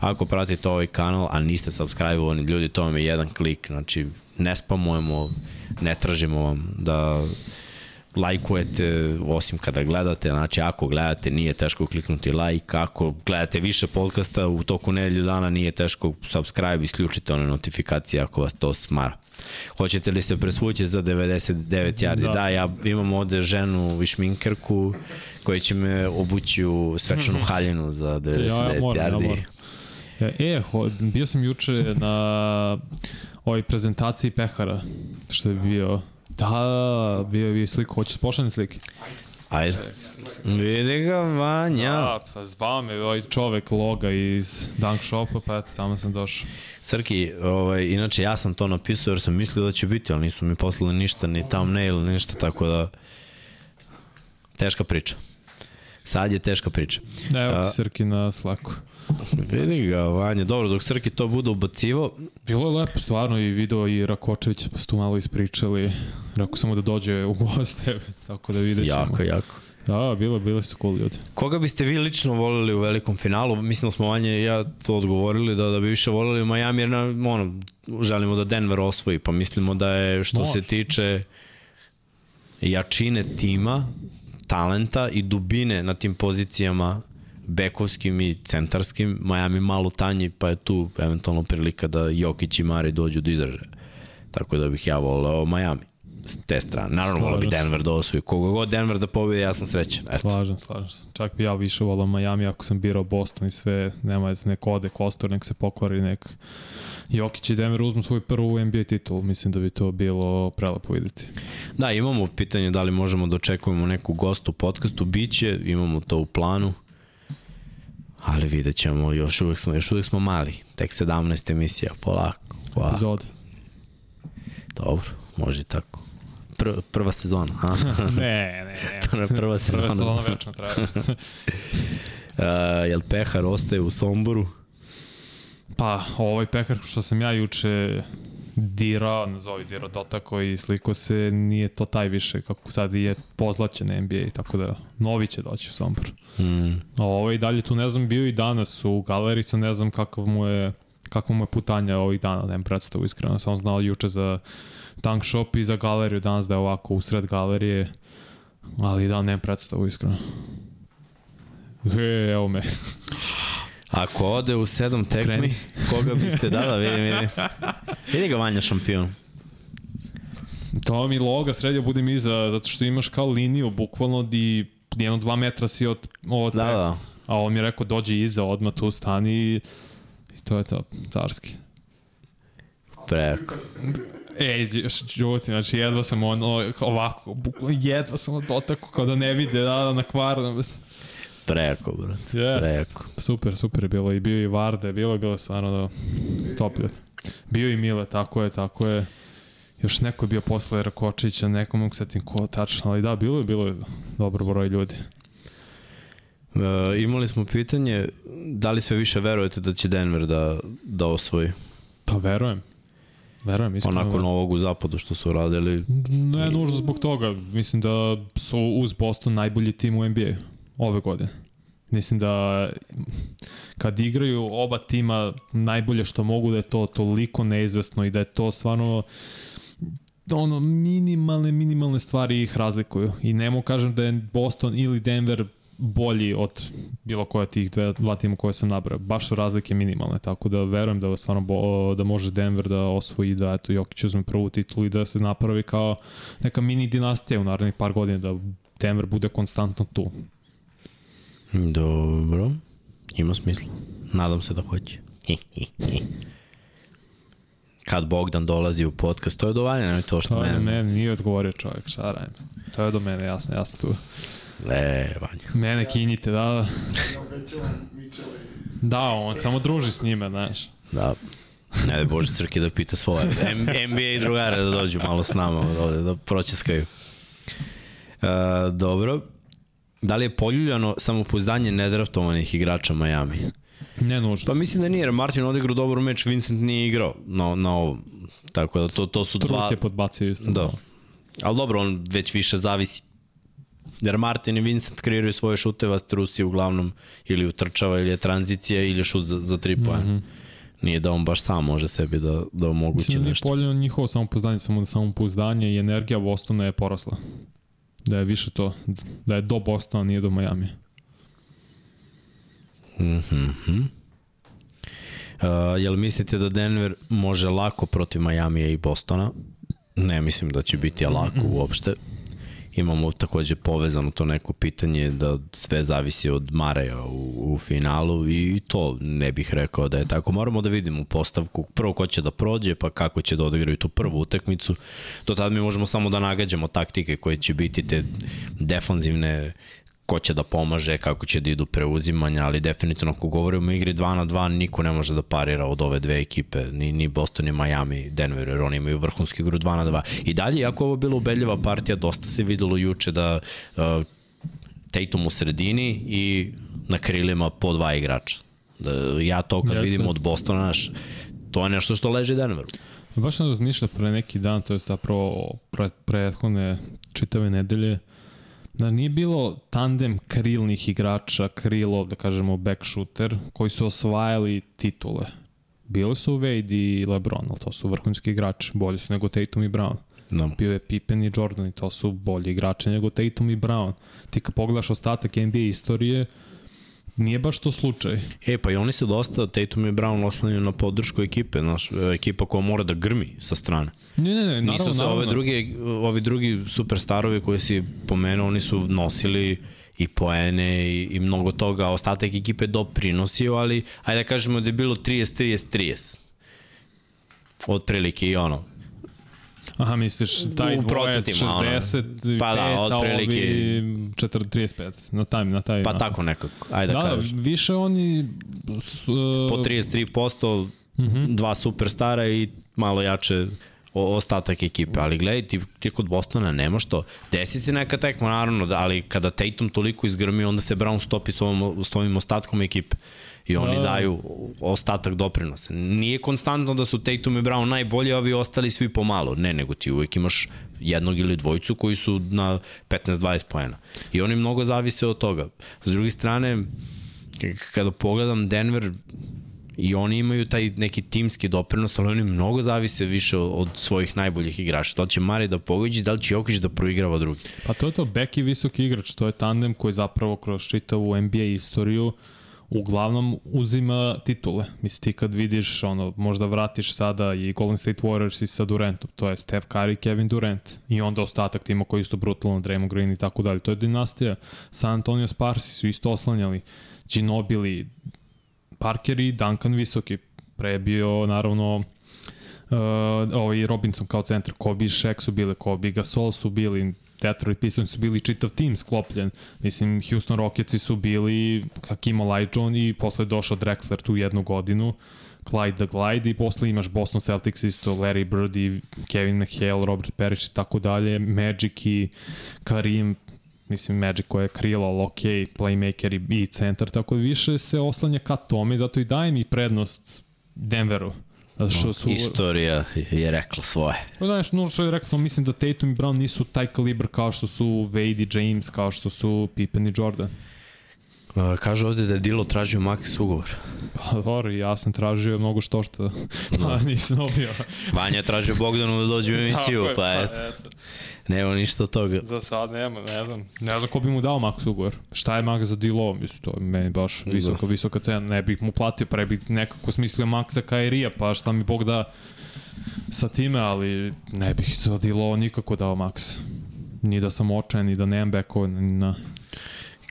Speaker 1: Ako pratite ovaj kanal, a niste subscribe-ovani ljudi, to vam je jedan klik, znači ne spamujemo, ne tražimo vam da lajkujete, osim kada gledate, znači ako gledate nije teško kliknuti like, ako gledate više podcasta u toku nedelju dana nije teško subscribe, isključite one notifikacije ako vas to smara. Hoćete li se presvući za 99 yardi? Da. da, ja imam ovde ženu i šminkerku koja će me obući u svečanu mhm. haljinu za 99 ja, moram, yardi. Ja moram.
Speaker 2: E, ho, bio sam juče na ovoj prezentaciji pehara, što je bio Da, bio je sliku, hoćeš pošljene slike?
Speaker 1: Ajde. Vidi ga, Vanja.
Speaker 2: A, pa zvao me ovaj čovek loga iz Dunk Shopa, pa eto, tamo sam došao.
Speaker 1: Srki, ovaj, inače ja sam to napisao jer sam mislio da će biti, ali nisu mi poslali ništa, ni thumbnail, ništa, tako da teška priča. Sad je teška priča.
Speaker 2: Evo
Speaker 1: A-
Speaker 2: ti Srki na Slacku.
Speaker 1: Vidi ga, Vanja, dobro, dok Srki to bude ubacivo,
Speaker 2: Bilo je lepo, stvarno, i video i Rakočević, pa su tu malo ispričali. Rekao samo da dođe u goste, *laughs* tako da vidjet ćemo.
Speaker 1: jako, jako.
Speaker 2: Da, bilo, bili su cool ljudi.
Speaker 1: Koga biste vi lično volili u velikom finalu? Mislim da smo Vanja i ja to odgovorili da, da bi više volili u Miami jer na, ono, želimo da Denver osvoji, pa mislimo da je što
Speaker 2: Može.
Speaker 1: se tiče jačine tima, talenta i dubine na tim pozicijama bekovskim i centarskim, Miami malo tanji, pa je tu eventualno prilika da Jokić i Mari dođu do izražaja. Tako da bih ja voleo Miami s te strane. Naravno, voleo bi. Denver da osvoji. Koga god Denver da pobedi, ja sam srećan. Eto.
Speaker 2: Slažem, slažem. Čak bi ja više volao Miami ako sam birao Boston i sve, nema veze, nek ode Kostor, nek se pokvari, nek Jokić i Denver uzmu svoju prvu NBA titul. Mislim da bi to bilo prelepo videti.
Speaker 1: Da, imamo pitanje da li možemo da očekujemo neku gostu u podcastu, biće, imamo to u planu, ali vidjet ćemo, još uvek smo, još uvek smo mali, tek 17 emisija, polako, polako.
Speaker 2: Epizode.
Speaker 1: dobro, može tako. Pr prva sezona, a? *laughs*
Speaker 2: ne, ne, *laughs* ne.
Speaker 1: Prva, prva sezona.
Speaker 2: Prva sezona večno traje.
Speaker 1: Uh, *laughs* jel Pehar ostaje u Somboru?
Speaker 2: Pa, ovaj pekar što sam ja juče dirao, nazovi dirao dotako i sliko se, nije to taj više, kako sad je pozlaćen NBA, tako da novi će doći u Sombor.
Speaker 1: Mm.
Speaker 2: A ovaj dalje tu ne znam, bio i danas u galeriji, sam ne znam kakav mu je kako mu je putanja ovih dana, nemam predstavu iskreno, sam znao juče za tank shop i za galeriju, danas da je ovako usred galerije, ali da, nemam predstavu iskreno. E, evo me.
Speaker 1: Ako ode u sedam tekmi,
Speaker 2: Kreni.
Speaker 1: koga biste dala, vidi, vidi. Vidi ga Vanja šampion.
Speaker 2: To mi loga sredio budem iza, zato što imaš kao liniju, bukvalno di jedno dva metra si od, od
Speaker 1: Da, da.
Speaker 2: A on mi je rekao, dođi iza, odmah tu stani i, i to je to, carski.
Speaker 1: Preko.
Speaker 2: Ej, još žuti, znači jedva sam ono, ovako, bukvalno jedva sam dotakao kao da ne vide, da, da, na kvarno.
Speaker 1: Preko, brate.
Speaker 2: Yeah.
Speaker 1: Preko.
Speaker 2: Super, super je bilo i bio i Varde, bilo je bilo stvarno da top ljudi. Bio i Mile, tako je, tako je. Još neko je bio posle Rakočića, neko mogu setim ko tačno, ali da, bilo je, bilo je dobro broj ljudi.
Speaker 1: E, imali smo pitanje da li sve više verujete da će Denver da, da osvoji
Speaker 2: Pa verujem. Verujem, iskreno.
Speaker 1: onako
Speaker 2: verujem.
Speaker 1: novog u zapadu što su radili.
Speaker 2: Ne nužno zbog toga. Mislim da su uz Boston najbolji tim u NBA ove godine. Mislim da kad igraju oba tima najbolje što mogu da je to toliko neizvesno i da je to stvarno ono minimalne minimalne stvari ih razlikuju i ne mogu kažem da je Boston ili Denver bolji od bilo koja tih dve, dva tima koje sam nabrao. Baš su razlike minimalne, tako da verujem da stvarno bo, da može Denver da osvoji da eto Jokić uzme prvu titulu i da se napravi kao neka mini dinastija u narednih par godina da Denver bude konstantno tu.
Speaker 1: Dobro. Ima smisla. Nadam se da hoće. Kad Bogdan dolazi u podcast, to je dovanje, nemoj to što
Speaker 2: To
Speaker 1: mene.
Speaker 2: mene nije odgovorio čovjek, šta radim. To je do mene, jasno, jasno tu.
Speaker 1: E, Vanja.
Speaker 2: Mene kinjite, da, da. Da, on samo druži s njime, znaš.
Speaker 1: Da. Ne da Bože Crki da pita svoje. M NBA drugare da dođu malo s nama ovde, da pročeskaju. E, dobro. Da li je poljuljano samopouzdanje nedraftovanih igrača Miami?
Speaker 2: Ne nužno.
Speaker 1: Pa mislim da nije, jer Martin odigrao dobar meč, Vincent nije igrao na, na ovom. Tako da to, to su dva...
Speaker 2: Trus je podbacio isto.
Speaker 1: Da. Ali dobro, on već više zavisi. Jer Martin i Vincent kreiraju svoje šuteve, a Strus je uglavnom ili utrčava ili je tranzicija ili je šut za, za tri pojena. Mm -hmm. Nije da on baš sam može sebi da, da omogući
Speaker 2: Mislim da
Speaker 1: nešto.
Speaker 2: poljeno njihovo samopouzdanje, samo da samopouzdanje i energija Bostona je porasla. Da je više to, da je do Bostona, nije do Miami.
Speaker 1: Mm -hmm. Uh, jel mislite da Denver može lako protiv Majamija i Bostona? Ne mislim da će biti lako *clears throat* uopšte. Imamo takođe povezano to neko pitanje da sve zavisi od Mareja u, u finalu i to ne bih rekao da je tako. Moramo da vidimo postavku prvo ko će da prođe, pa kako će da odigraju tu prvu utakmicu. Do tada mi možemo samo da nagađamo taktike koje će biti te defanzivne ko će da pomaže, kako će da idu preuzimanja, ali definitivno ako govorimo o igri 2 na 2, niko ne može da parira od ove dve ekipe, ni, ni Boston, ni Miami, Denver, jer oni imaju vrhunsku igru 2 na 2. I dalje, iako ovo bilo ubedljiva partija, dosta se videlo juče da uh, Tatum u sredini i na krilima po dva igrača. Da, ja to kad Jeste. vidim od Bostona, naš, to je nešto što leži Denveru.
Speaker 2: Baš sam razmišljao pre neki dan, to je zapravo pre, prethodne čitave nedelje, da nije bilo tandem krilnih igrača, krilo, da kažemo, back shooter, koji su osvajali titule. Bili su Wade i LeBron, ali to su vrhunski igrači, bolji su nego Tatum i Brown. No. Da. Bio je Pippen i Jordan i to su bolji igrači nego Tatum i Brown. Ti kad pogledaš ostatak NBA istorije, Nije baš to slučaj.
Speaker 1: E, pa i oni se dosta, Tatum i Brown oslanjaju na podršku ekipe, znaš, ekipa koja mora da grmi sa strane.
Speaker 2: Ne, ne, ne, naravno,
Speaker 1: Nisu se
Speaker 2: naravno.
Speaker 1: ove drugi, ovi drugi superstarovi koji si pomenuo, oni su nosili i poene i, i mnogo toga, ostatak ekipe doprinosio, ali ajde da kažemo da je bilo 30-30-30. Otprilike i ono,
Speaker 2: Aha, misliš, taj u dvojec 60, pa da, otprilike... ovi 35, na taj, na taj...
Speaker 1: Pa na... tako nekako, ajde da, da kažeš.
Speaker 2: više oni...
Speaker 1: S, uh... Po 33%, uh -huh. dva superstara i malo jače o, ostatak ekipe, ali gledaj, ti, ti kod Bostona nema što. Desi se neka tekma, naravno, da, ali kada Tatum toliko izgrmi, onda se Brown stopi s, ovom, s ovim ostatkom ekipe i oni da. daju ostatak doprinosa. Nije konstantno da su Tatum i Brown najbolji, a ovi ostali svi pomalo. Ne, nego ti uvek imaš jednog ili dvojicu koji su na 15-20 poena. I oni mnogo zavise od toga. S druge strane, kada pogledam Denver, i oni imaju taj neki timski doprinos, ali oni mnogo zavise više od svojih najboljih igrača. Da li će Mari da pogođi, da li će Jokić da proigrava drugi?
Speaker 2: Pa to je to, Beck i visoki igrač, to je tandem koji zapravo kroz čitavu NBA istoriju uglavnom uzima titule. Misli ti kad vidiš, ono, možda vratiš sada i Golden State Warriors i sa Durantom, to je Steph Curry, Kevin Durant i onda ostatak tima koji isto brutalno, Draymond Green i tako dalje. To je dinastija. San Antonio Sparsi su isto oslanjali. Ginobili, Parker i Duncan Visoki. Pre bio, naravno, uh, ovaj Robinson kao centar, Kobe i Shaq su bili, Kobe i Gasol su bili, Detroit Pistons su bili čitav tim sklopljen. Mislim, Houston Rocketsi su bili Hakim Olajuwon i posle došao Drexler tu jednu godinu. Clyde the Glide i posle imaš Boston Celtics isto, Larry Bird i Kevin McHale, Robert Parrish i tako dalje, Magic i Karim, mislim Magic koja je krilo, ali ok, playmaker i, i centar, tako da više se oslanja ka tome zato i daje mi prednost Denveru.
Speaker 1: Zato što su... Istorija je rekla svoje.
Speaker 2: Pa znaš, no što je rekla sam, mislim da Tatum i Brown nisu taj kalibar kao što su Wade i James, kao što su Pippen i Jordan.
Speaker 1: Uh, kaže ovde da je Dilo tražio Max ugovor.
Speaker 2: Pa dobro, ja sam tražio mnogo što što, *laughs* pa no. nisam dobio.
Speaker 1: Vanja je tražio Bogdanu da dođe u *laughs* emisiju, pa, pa eto. eto. Nema ništa od toga.
Speaker 2: Za sad nema, ne znam. Ne znam ko bi mu dao Max ugovor. Šta je Max za Dilo? Mislim, to je meni baš visoko, da. visoka cena. Ne bih mu platio, pre bih nekako smislio Max za Kairija, pa šta mi Bog da sa time, ali ne bih za Dilo nikako dao Max. Ni da sam očajan, ni da nemam bekova, ni na...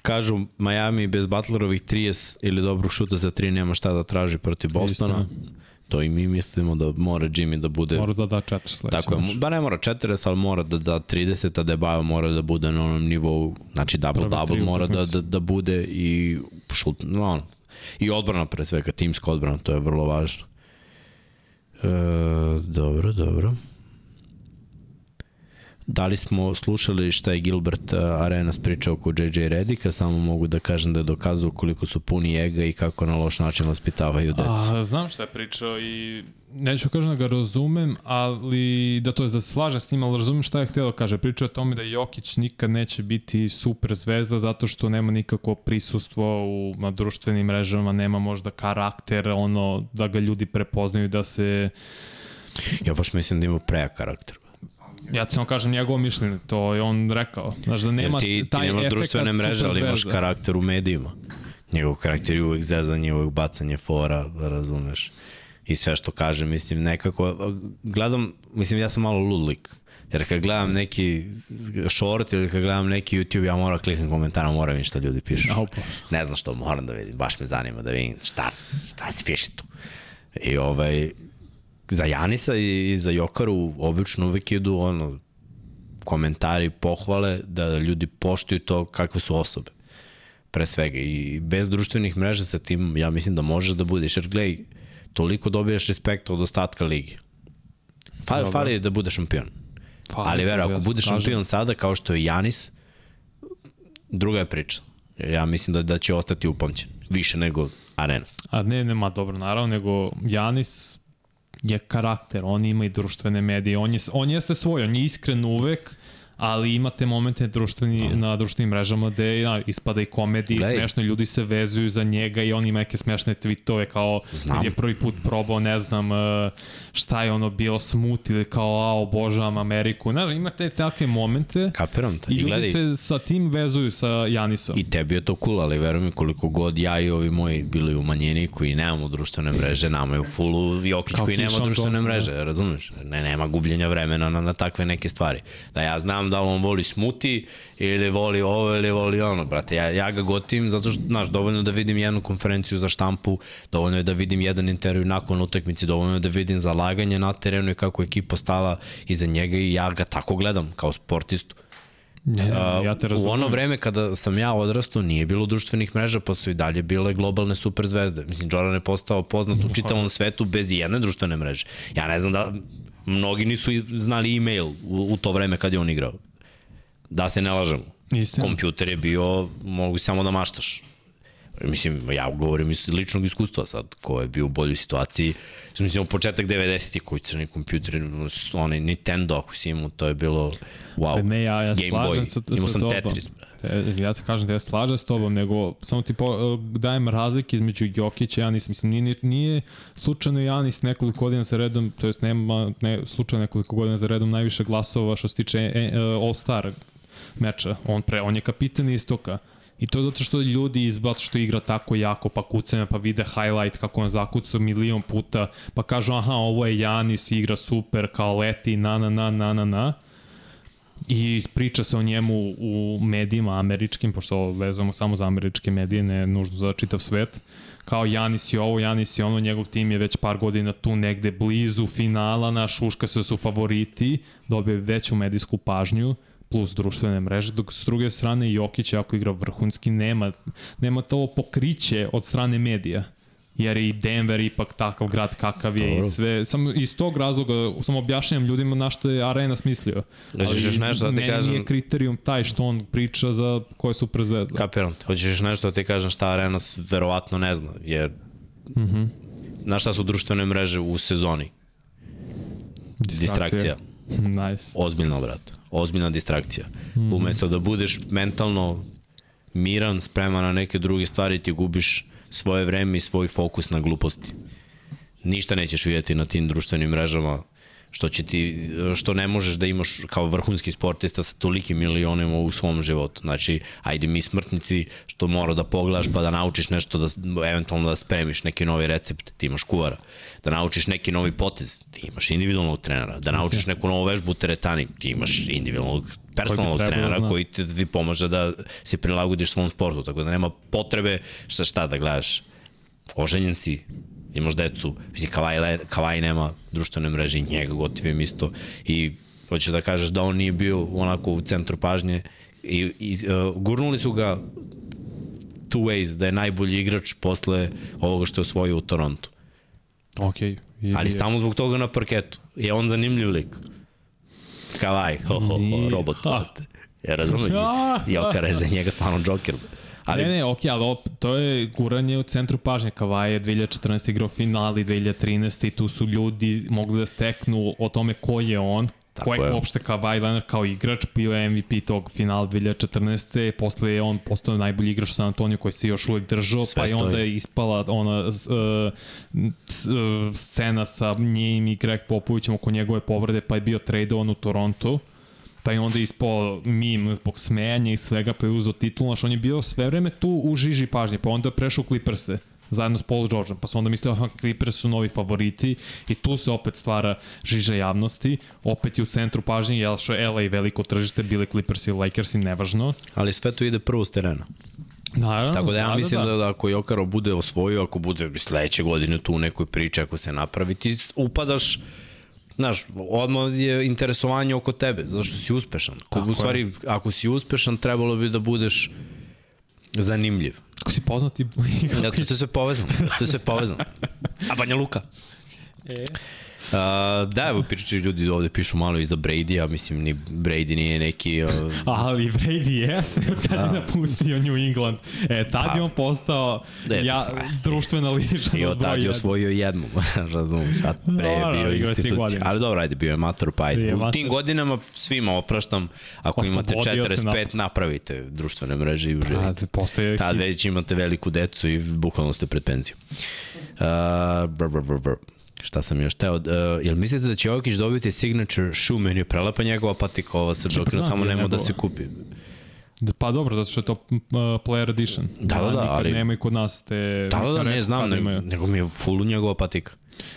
Speaker 1: Kažu Miami bez Butlerovih 30 ili dobrog šuta za 3 nema šta da traži protiv Bostona. Istina. To i mi mislimo da mora Jimmy da bude...
Speaker 2: Mora da da 4 sledeće.
Speaker 1: Tako je, ba ne mora 40, ali mora da da 30, a Debajo mora da bude na onom nivou, znači double-double mora da, da, da bude i šut, no, ono, i odbrana pre svega, timska odbrana, to je vrlo važno. E, dobro, dobro. Da li smo slušali šta je Gilbert uh, Arenas pričao oko JJ Redika, samo mogu da kažem da je dokazao koliko su puni ega i kako na loš način vaspitavaju decu.
Speaker 2: A, znam šta je pričao i neću kažem da ga razumem, ali da to je da se slaže s njim, ali razumem šta je htio da kaže. Pričao o tome da Jokić nikad neće biti super zvezda zato što nema nikako prisustvo u, na društvenim mrežama, nema možda karakter, ono, da ga ljudi prepoznaju, da se...
Speaker 1: Ja baš mislim da ima prejak karakter.
Speaker 2: Ja ti samo kažem njegovo mišljenje, to je on rekao. Znaš da nema
Speaker 1: Jer ti, taj ti nemaš društvene mreže, ali imaš karakter u medijima. Njegov karakter je uvek zezanje, uvek bacanje fora, da razumeš. I sve što kaže, mislim, nekako, gledam, mislim, ja sam malo ludlik. Jer kad gledam neki short ili kad gledam neki YouTube, ja moram kliknem komentara, moram vidim šta ljudi pišu.
Speaker 2: Pa.
Speaker 1: Ne znam što, moram da vidim, baš me zanima da vidim šta, šta se piše tu. I ovaj, za Janisa i za Jokaru obično uvek idu ono, komentari, pohvale, da ljudi poštuju to kakve su osobe. Pre svega. I bez društvenih mreža sa tim, ja mislim da možeš da budeš. Jer gledaj, toliko dobijaš respekta od ostatka ligi. Fali, fali da budeš šampion.
Speaker 2: Fali,
Speaker 1: Ali vero, ako budeš
Speaker 2: kažem.
Speaker 1: šampion sada, kao što je Janis, druga je priča. Ja mislim da, da će ostati upamćen. Više nego Arenas.
Speaker 2: A ne, nema dobro, naravno, nego Janis je karakter, on ima i društvene medije, on, je, on jeste svoj, on je iskren uvek, ali imate momente društveni, na društvenim mrežama gde ja, ispada i komediji,
Speaker 1: Gledaj.
Speaker 2: smešno, ljudi se vezuju za njega i on ima neke smešne tweetove kao
Speaker 1: Znam.
Speaker 2: kad je prvi put probao, ne znam, eh, šta je ono bilo smut ili kao, a, obožavam Ameriku. Znaš, imate takve momente
Speaker 1: Kapiram te.
Speaker 2: i
Speaker 1: I
Speaker 2: ljudi
Speaker 1: gledaj,
Speaker 2: se sa tim vezuju sa Janisom.
Speaker 1: I tebi je to cool, ali veruj mi koliko god ja i ovi moji bili u manjini koji nemamo društvene mreže, nama je u fullu Jokić
Speaker 2: Kao
Speaker 1: koji nema društvene mreže, razumeš? Ne, nema gubljenja vremena na, na takve neke stvari. Da ja znam da on voli smuti ili voli ovo ili voli ono, brate. Ja, ja ga gotivim zato što, znaš, dovoljno da vidim jednu konferenciju za štampu, dovoljno je da vidim jedan intervju nakon utakmice, dovoljno je da vidim zalaganje na terenu i kako je ekipa stala iza njega i ja ga tako gledam kao sportistu.
Speaker 2: Ne, ne, ja te
Speaker 1: u ono vreme kada sam ja odrastao nije bilo društvenih mreža pa su i dalje bile globalne superzvezde. Mislim, Jordan je postao poznat u *laughs* čitavom svetu bez jedne društvene mreže. Ja ne znam da mnogi nisu znali e-mail u, u to vreme kad je on igrao. Da se ne lažemo.
Speaker 2: Istina.
Speaker 1: Kompjuter je bio, mogu samo da maštaš. Mislim, ja govorim iz ličnog iskustva sad, ko je bio u boljoj situaciji. Mislim, početak 90. koji crni kompjuter, onaj Nintendo, ako si imao, to je bilo wow.
Speaker 2: Pa Ne, ja, ja
Speaker 1: Game Boy.
Speaker 2: sa,
Speaker 1: Imao
Speaker 2: sa
Speaker 1: sam. Tetris, bre.
Speaker 2: Te, ja ti kažem da ja slažem s tobom, nego samo ti po, dajem razlike između Jokića i Janis. Mislim, nije, nije slučajno Janis nekoliko godina za redom, to jest nema ne, slučajno nekoliko godina za redom najviše glasova što se tiče e, e, All-Star meča. On, pre, on je kapitan istoka. I to je zato što ljudi izbac što igra tako jako, pa kucanja, pa vide highlight kako on zakucao milion puta, pa kažu aha, ovo je Janis, igra super, kao leti, na, na, na, na, na, na i priča se o njemu u medijima američkim, pošto vezujemo samo za američke medije, ne nužno za čitav svet, kao Janis je ovo, Janis je ono, njegov tim je već par godina tu negde blizu finala, naš uška se su favoriti, dobije veću medijsku pažnju, plus društvene mreže, dok s druge strane Jokić, ako igra vrhunski, nema, nema to pokriće od strane medija jer je i Denver ipak takav grad kakav je
Speaker 1: Dobro.
Speaker 2: i sve. Samo iz tog razloga, samo objašnjam ljudima na što je Arena smislio.
Speaker 1: Hoćeš još nešto da ti
Speaker 2: meni
Speaker 1: kažem?
Speaker 2: nije kriterijum taj što on priča za koje su prezvezde.
Speaker 1: Kapiram te. Hoćeš još nešto da ti kažem šta Arena verovatno ne zna, jer mm -hmm. znaš šta su društvene mreže u sezoni? Distrakcija. *laughs*
Speaker 2: nice.
Speaker 1: Ozbiljna, brat. Ozbiljna distrakcija. Mm. Umesto da budeš mentalno miran, spreman na neke druge stvari, ti gubiš svoje vreme i svoj fokus na gluposti. Ništa nećeš vidjeti na tim društvenim mrežama što će ti, što ne možeš da imaš kao vrhunski sportista sa tolikim milionima u svom životu. Znači, ajde mi smrtnici što mora da pogledaš pa da naučiš nešto, da eventualno da spremiš neki novi recept, ti imaš kuvara. Da naučiš neki novi potez, ti imaš individualnog trenera. Da naučiš neku novu vežbu u teretani, ti imaš individualnog personalnog
Speaker 2: trebalo
Speaker 1: trenera
Speaker 2: zna.
Speaker 1: koji ti, ti pomaže da se prilagodiš svom sportu. Tako da nema potrebe šta šta da gledaš. Oženjen si, imaš decu, mislim, Kavaj, Kavaj nema društvene mreže i njega gotivim isto i hoće da kažeš da on nije bio onako u centru pažnje i, i uh, gurnuli su ga two ways, da je najbolji igrač posle ovoga što je osvojio u Torontu.
Speaker 2: Ok. Je,
Speaker 1: Ali
Speaker 2: je.
Speaker 1: samo zbog toga na parketu. Je on zanimljiv lik. Kavaj, ho, ho, ho, robot. *laughs* Ja razumijem. *laughs* Jokar je za njega stvarno Joker. Ali
Speaker 2: Ne, ne, ok, ali op, to je guranje u centru pažnje. Kavaj je 2014. igrao finali, 2013. i tu su ljudi mogli da steknu o tome ko je on,
Speaker 1: Tako
Speaker 2: ko je,
Speaker 1: je.
Speaker 2: uopšte Kavaj Leonard kao igrač, bio je MVP tog finala 2014. Posle je on postao najbolji igrač u San Antonio koji se još uvek držao,
Speaker 1: Sve
Speaker 2: pa i onda
Speaker 1: stoji.
Speaker 2: je ispala ona uh, uh, scena sa njim i Greg Popovićem oko njegove povrede, pa je bio tradovan u Toronto pa je onda ispao mim zbog smejanja i svega, pa je uzao titul, znaš, on je bio sve vreme tu u žiži pažnje, pa onda prešao u Clippers-e. zajedno s Paul Georgeom, pa su onda mislili, aha, Clippers su novi favoriti i tu se opet stvara žiža javnosti, opet je u centru pažnje, jel što je LA veliko tržište, bile Clippers i Lakers i nevažno.
Speaker 1: Ali sve to ide prvo s terena.
Speaker 2: Naravno,
Speaker 1: Tako da ja mislim da, da ako Jokaro bude osvojio, ako bude sledeće godine tu u nekoj priči, ako se napravi, ti upadaš Znaš, odmah je interesovanje oko tebe, zato što si uspešan. Tako u stvari, je. ako si uspešan, trebalo bi da budeš zanimljiv.
Speaker 2: Ako si poznati...
Speaker 1: ja, to je sve povezano. To je sve povezano. *laughs* A Banja Luka? E. Uh, da, evo pričaju ljudi ovde pišu malo i za Brady, a mislim ni Brady nije neki... Uh... *laughs*
Speaker 2: Ali Brady jeste *laughs* od kada da. je napustio New England. E, tad pa, je on postao ne, ja, društvena ličnost.
Speaker 1: I od tad je osvojio jednu, *laughs* razumiješ, a pre je no, bio institucija. Ali dobro, ajde, bio je mator, pa ajde. U tim godinama svima opraštam, ako imate 45, napravite društvene mreže i uživite. Postoje... Tad već imate veliku decu i bukvalno ste pred penziju. Uh, br, br, br, br. Šta sam još teo? Uh, jel mislite da će Jokić dobiti signature shoe meni je prelepa njegova patika ova sa Jokinom, samo nema da se kupi.
Speaker 2: Pa dobro, zato što je to uh, player edition.
Speaker 1: Da, da, da, ali...
Speaker 2: Nema i kod nas te...
Speaker 1: Da, da, da, ne znam, nego, nego mi je fullu njegova patika.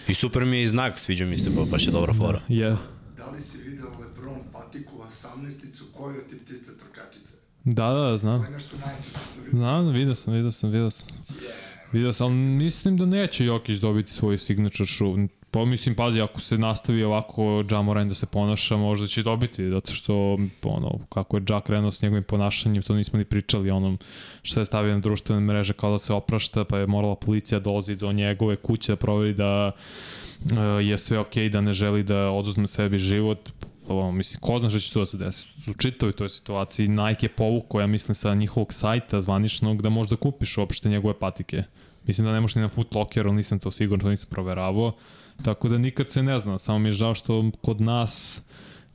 Speaker 1: I super mi je i znak, sviđa mi se, baš je dobra da, fora.
Speaker 2: Je. Yeah.
Speaker 3: Da li si video Lebron patiku 18-icu, koju ti ptice trkačice?
Speaker 2: Da, da, znam.
Speaker 3: To je nešto najče što sam vidio.
Speaker 2: Znam, vidio sam, vidio sam, vidio sam. Yeah. Vidio sam, ali mislim da neće Jokić dobiti svoj signature shoe. Pa mislim, pazi, ako se nastavi ovako Jamoran da se ponaša, možda će dobiti, zato što, ono, kako je Ja krenuo s njegovim ponašanjem, to nismo ni pričali, onom što je stavio na društvene mreže kao da se oprašta, pa je morala policija dolazi do njegove kuće da proveri da uh, je sve okej, okay, da ne želi da oduzme sebi život, ovo, mislim, ko zna šta će tu da se desi. U čitavoj toj situaciji Nike je povukao, ja mislim, sa njihovog sajta zvaničnog da možda kupiš uopšte njegove patike. Mislim da ne možeš ni na Footlockeru, nisam to sigurno, to nisam proveravao. Tako da nikad se ne zna, samo mi je žao što kod nas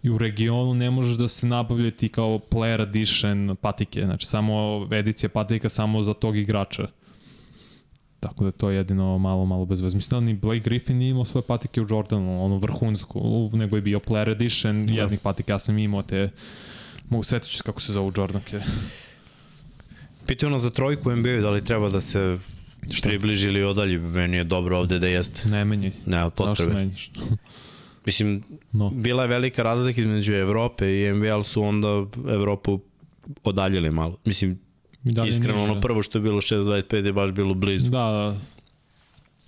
Speaker 2: i u regionu ne možeš da se nabavljaju ti kao player edition patike, znači samo edicija patika samo za tog igrača. Tako da to je jedino malo, malo bez veze. Mislim da ni Blake Griffin nije imao svoje patike u Jordanu, ono vrhunsku, nego je bio player edition da. jednih patika. Ja sam imao te, mogu setiti se kako se zove Jordanke.
Speaker 1: Pitao za trojku NBA, da li treba da se Šta? približi ili odalji, meni je dobro ovde da jeste.
Speaker 2: Ne menji.
Speaker 1: Nema potrebe. Zašto menjiš? *laughs* Mislim, no. bila je velika razlika između Evrope i NBA, su onda Evropu odaljili malo. Mislim, Iskreno, ono prvo što je bilo 6.25 je baš bilo blizu.
Speaker 2: Da, da.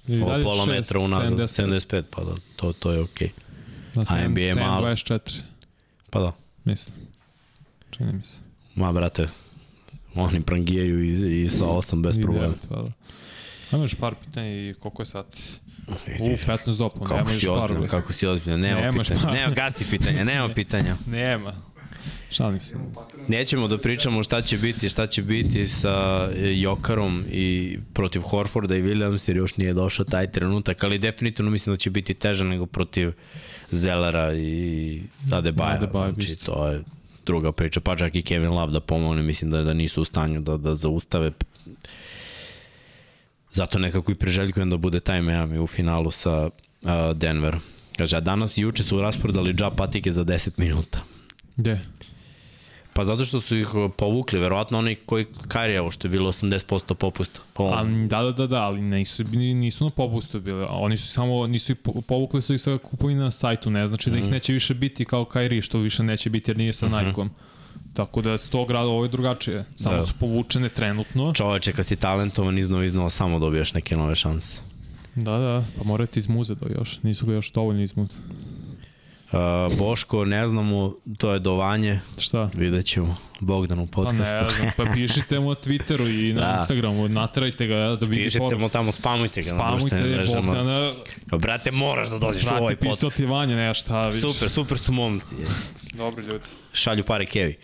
Speaker 1: I Ovo pola metra unazad, 75, 75 pa da, to, to je okej. Okay. Da, A NBA je malo.
Speaker 2: 24.
Speaker 1: Pa da.
Speaker 2: Mislim. Čini mi se.
Speaker 1: Ma, brate, oni prangijaju i, i sa 8 bez problema. Pa da.
Speaker 2: Imaš par pitanja i koliko je sat? U, 15 do, pa
Speaker 1: kako si ozbiljno, kako si ozbiljno, nema Nemaš pitanja, par. nema gasi pitanja, nema *laughs* pitanja.
Speaker 2: nema. Šalim se.
Speaker 1: Nećemo da pričamo šta će biti, šta će biti sa e, Jokarom i protiv Horforda i Williams, jer još nije došao taj trenutak, ali definitivno mislim da će biti teže nego protiv Zelera i Adebaja. Adebaja znači, to je druga priča, pa čak i Kevin Love da pomogne, mislim da, da nisu u stanju da, da zaustave. Zato nekako i preželjkujem da bude taj Miami u finalu sa uh, Denverom. Kaže, a danas i juče su rasporedali džap patike za 10 minuta.
Speaker 2: Gde?
Speaker 1: Pa zato što su ih povukli, verovatno oni koji Karijevo, što je bilo 80% popusta.
Speaker 2: Po A, da, da, da, da, ali nisu, nisu na popustu bili. Oni su samo, nisu povukli su ih sa kupovina na sajtu, ne znači da ih mhm. neće više biti kao Kairi, što više neće biti jer nije sa. -huh. Nike-om. Tako da s tog grada ovo je drugačije. Samo da. su povučene trenutno.
Speaker 1: Čoveče, kad si talentovan iznova iznova samo dobijaš neke nove šanse.
Speaker 2: Da, da, pa morate iz muze do još. Nisu ga još dovoljno iz muze.
Speaker 1: Uh, Boško, ne znamo, to je dovanje.
Speaker 2: Šta?
Speaker 1: Vidjet ćemo Bogdanu podcastu.
Speaker 2: Pa ne znam, pa pišite mu na Twitteru i na *laughs* da. Instagramu, naterajte ga da vidi
Speaker 1: Pišite poru. mu tamo, spamujte ga spamujte na društvenim mrežama. Bogdana. Brate, moraš da dođeš u ovaj podcast. Brate,
Speaker 2: pisao Vanja, ne šta, vidiš.
Speaker 1: Super, super su momci.
Speaker 2: Dobri ljudi.
Speaker 1: Šalju pare kevi.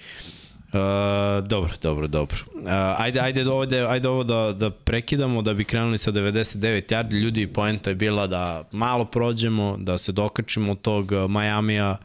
Speaker 1: Uh, dobro, dobro, dobro. Uh, ajde, ajde, ovde, ajde ovo da, da prekidamo, da bi krenuli sa 99 yardi. Ljudi, poenta je bila da malo prođemo, da se dokačimo od tog Majamija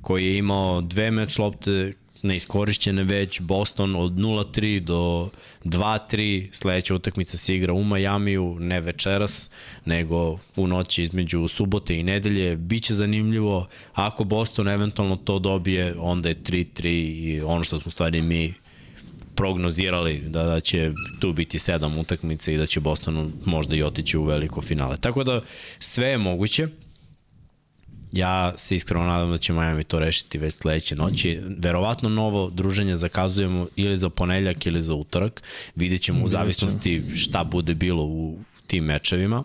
Speaker 1: koji je imao dve meč lopte neiskorišćene već, Boston od 0-3 do 2-3, sledeća utakmica se igra u Majamiju, ne večeras, nego u noći između subote i nedelje, biće zanimljivo, ako Boston eventualno to dobije, onda je 3-3 i ono što smo stvari mi prognozirali da, da će tu biti sedam utakmica i da će Boston možda i otići u veliko finale. Tako da sve je moguće. Ja se iskreno nadam da će Miami to rešiti već sledeće noći. Verovatno novo druženje zakazujemo ili za poneljak ili za utorak. Vidjet ćemo u zavisnosti šta bude bilo u tim mečevima.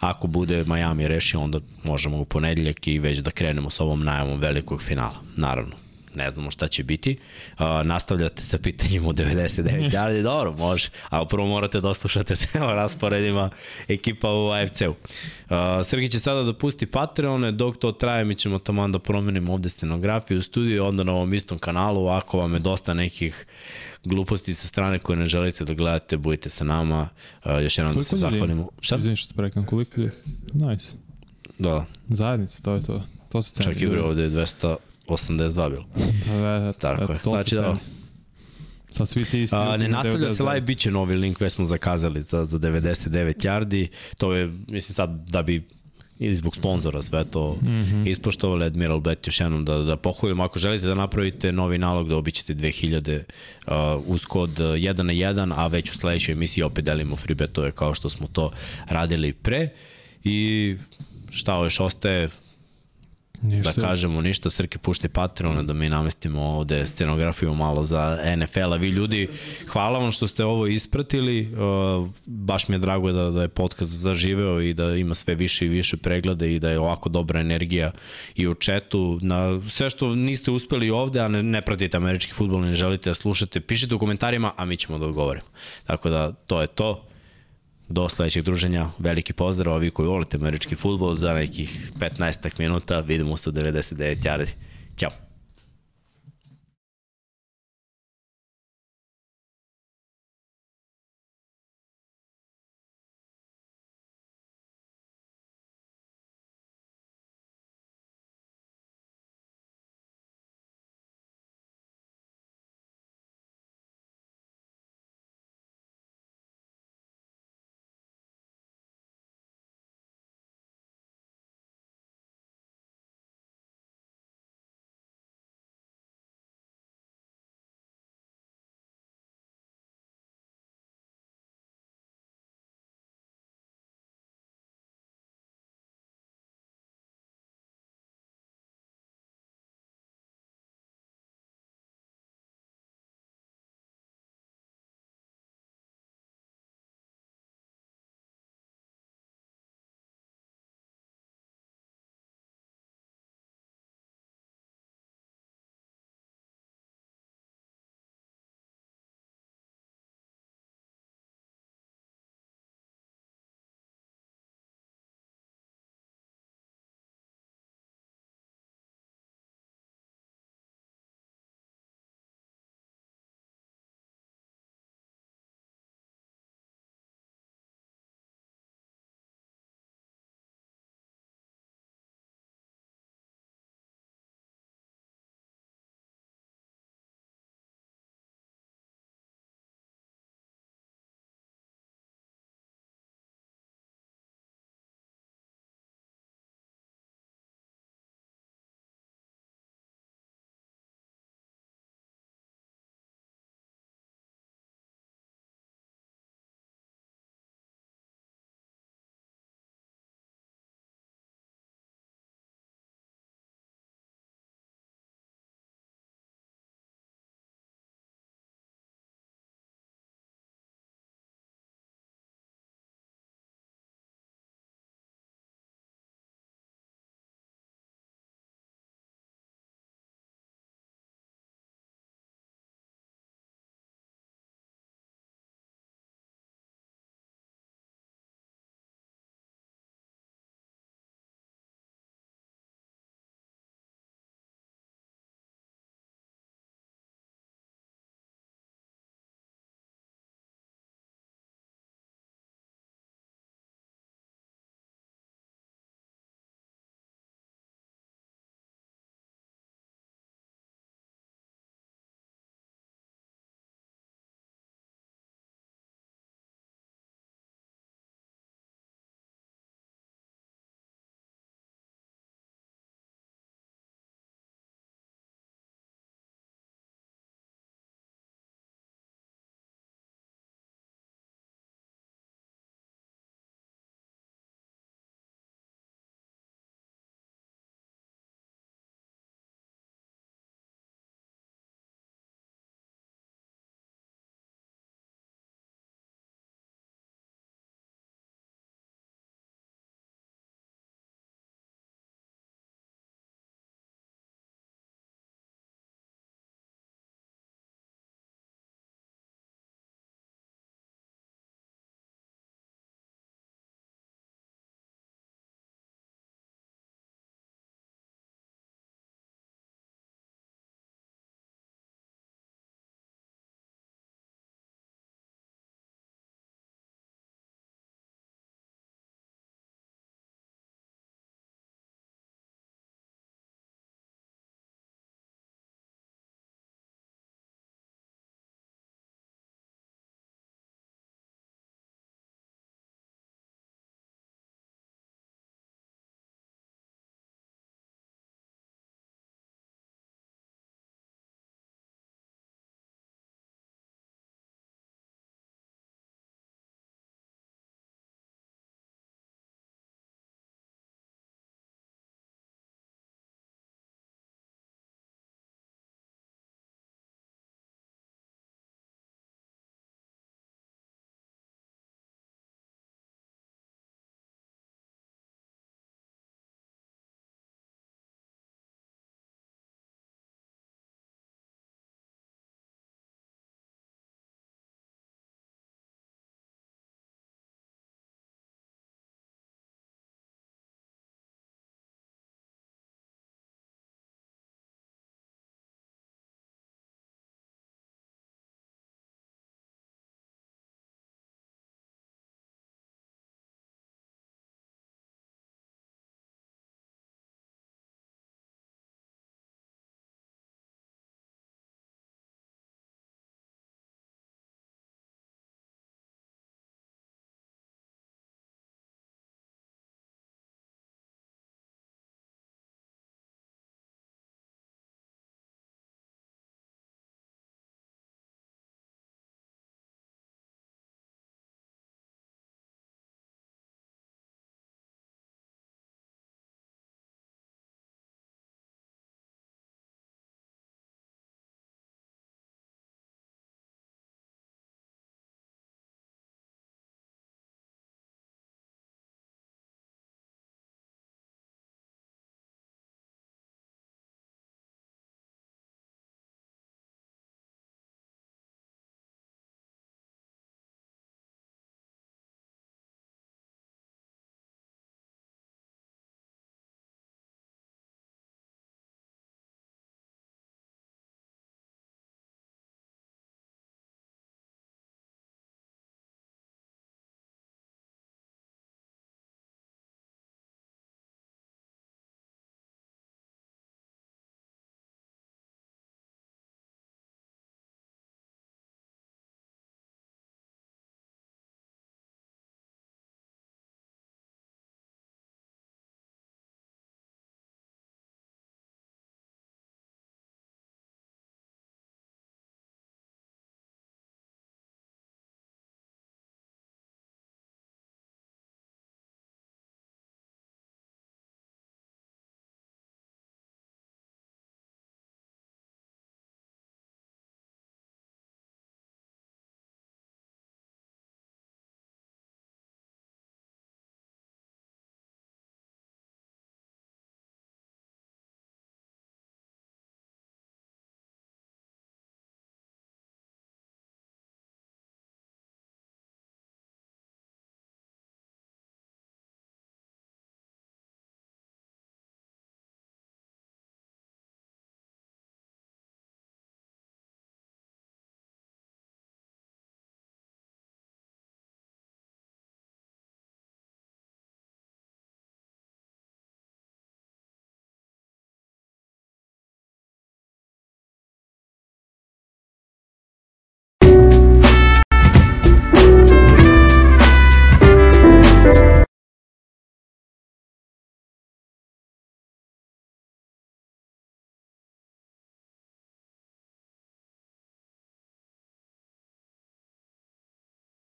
Speaker 1: Ako bude Miami rešio, onda možemo u ponedeljak i već da krenemo sa ovom najavom velikog finala. Naravno, ne znamo šta će biti. Uh, nastavljate sa pitanjima u 99 yardi, *laughs* dobro, može, ali prvo morate da oslušate sve o rasporedima ekipa u AFC-u. Uh, Srgi će sada da pusti Patreone, dok to traje, mi ćemo tamo da promenimo ovde scenografiju u studiju, onda na ovom istom kanalu, ako vam je dosta nekih gluposti sa strane koje ne želite da gledate, budite sa nama. Uh, još jednom da se zahvalimo.
Speaker 2: Šta? Izvini što te prekam, koliko je? Nice.
Speaker 1: Da.
Speaker 2: Zajednica, to je to. To se ceni.
Speaker 1: Čak i bre ovde je 200 82 bilo.
Speaker 2: Da, da,
Speaker 1: Tako je. Znači da.
Speaker 2: Sad svi ti isti.
Speaker 1: A, ne nastavlja se
Speaker 2: 99.
Speaker 1: live, bit će novi link već smo zakazali za, za 99 yardi. To je, mislim sad, da bi i zbog sponzora sve to mm -hmm. ispoštovali Admiral Bet još jednom da, da pohvalim. Ako želite da napravite novi nalog da obićete 2000 uh, uz kod 1 na 1, a već u sledećoj emisiji opet delimo free betove kao što smo to radili pre. I šta još ostaje,
Speaker 2: Ništa.
Speaker 1: da kažemo ništa, Srke pušti Patreona da mi namestimo ovde scenografiju malo za NFL-a. Vi ljudi, hvala vam što ste ovo ispratili, uh, baš mi je drago da, da je podcast zaživeo i da ima sve više i više preglede i da je ovako dobra energija i u četu. Na sve što niste uspeli ovde, a ne, ne pratite američki futbol, ne želite da slušate, pišite u komentarima, a mi ćemo da odgovorimo. Tako da, to je to do sledećeg druženja. Veliki pozdrav, a vi koji volite američki futbol za nekih 15 minuta. Vidimo se u 99 yardi.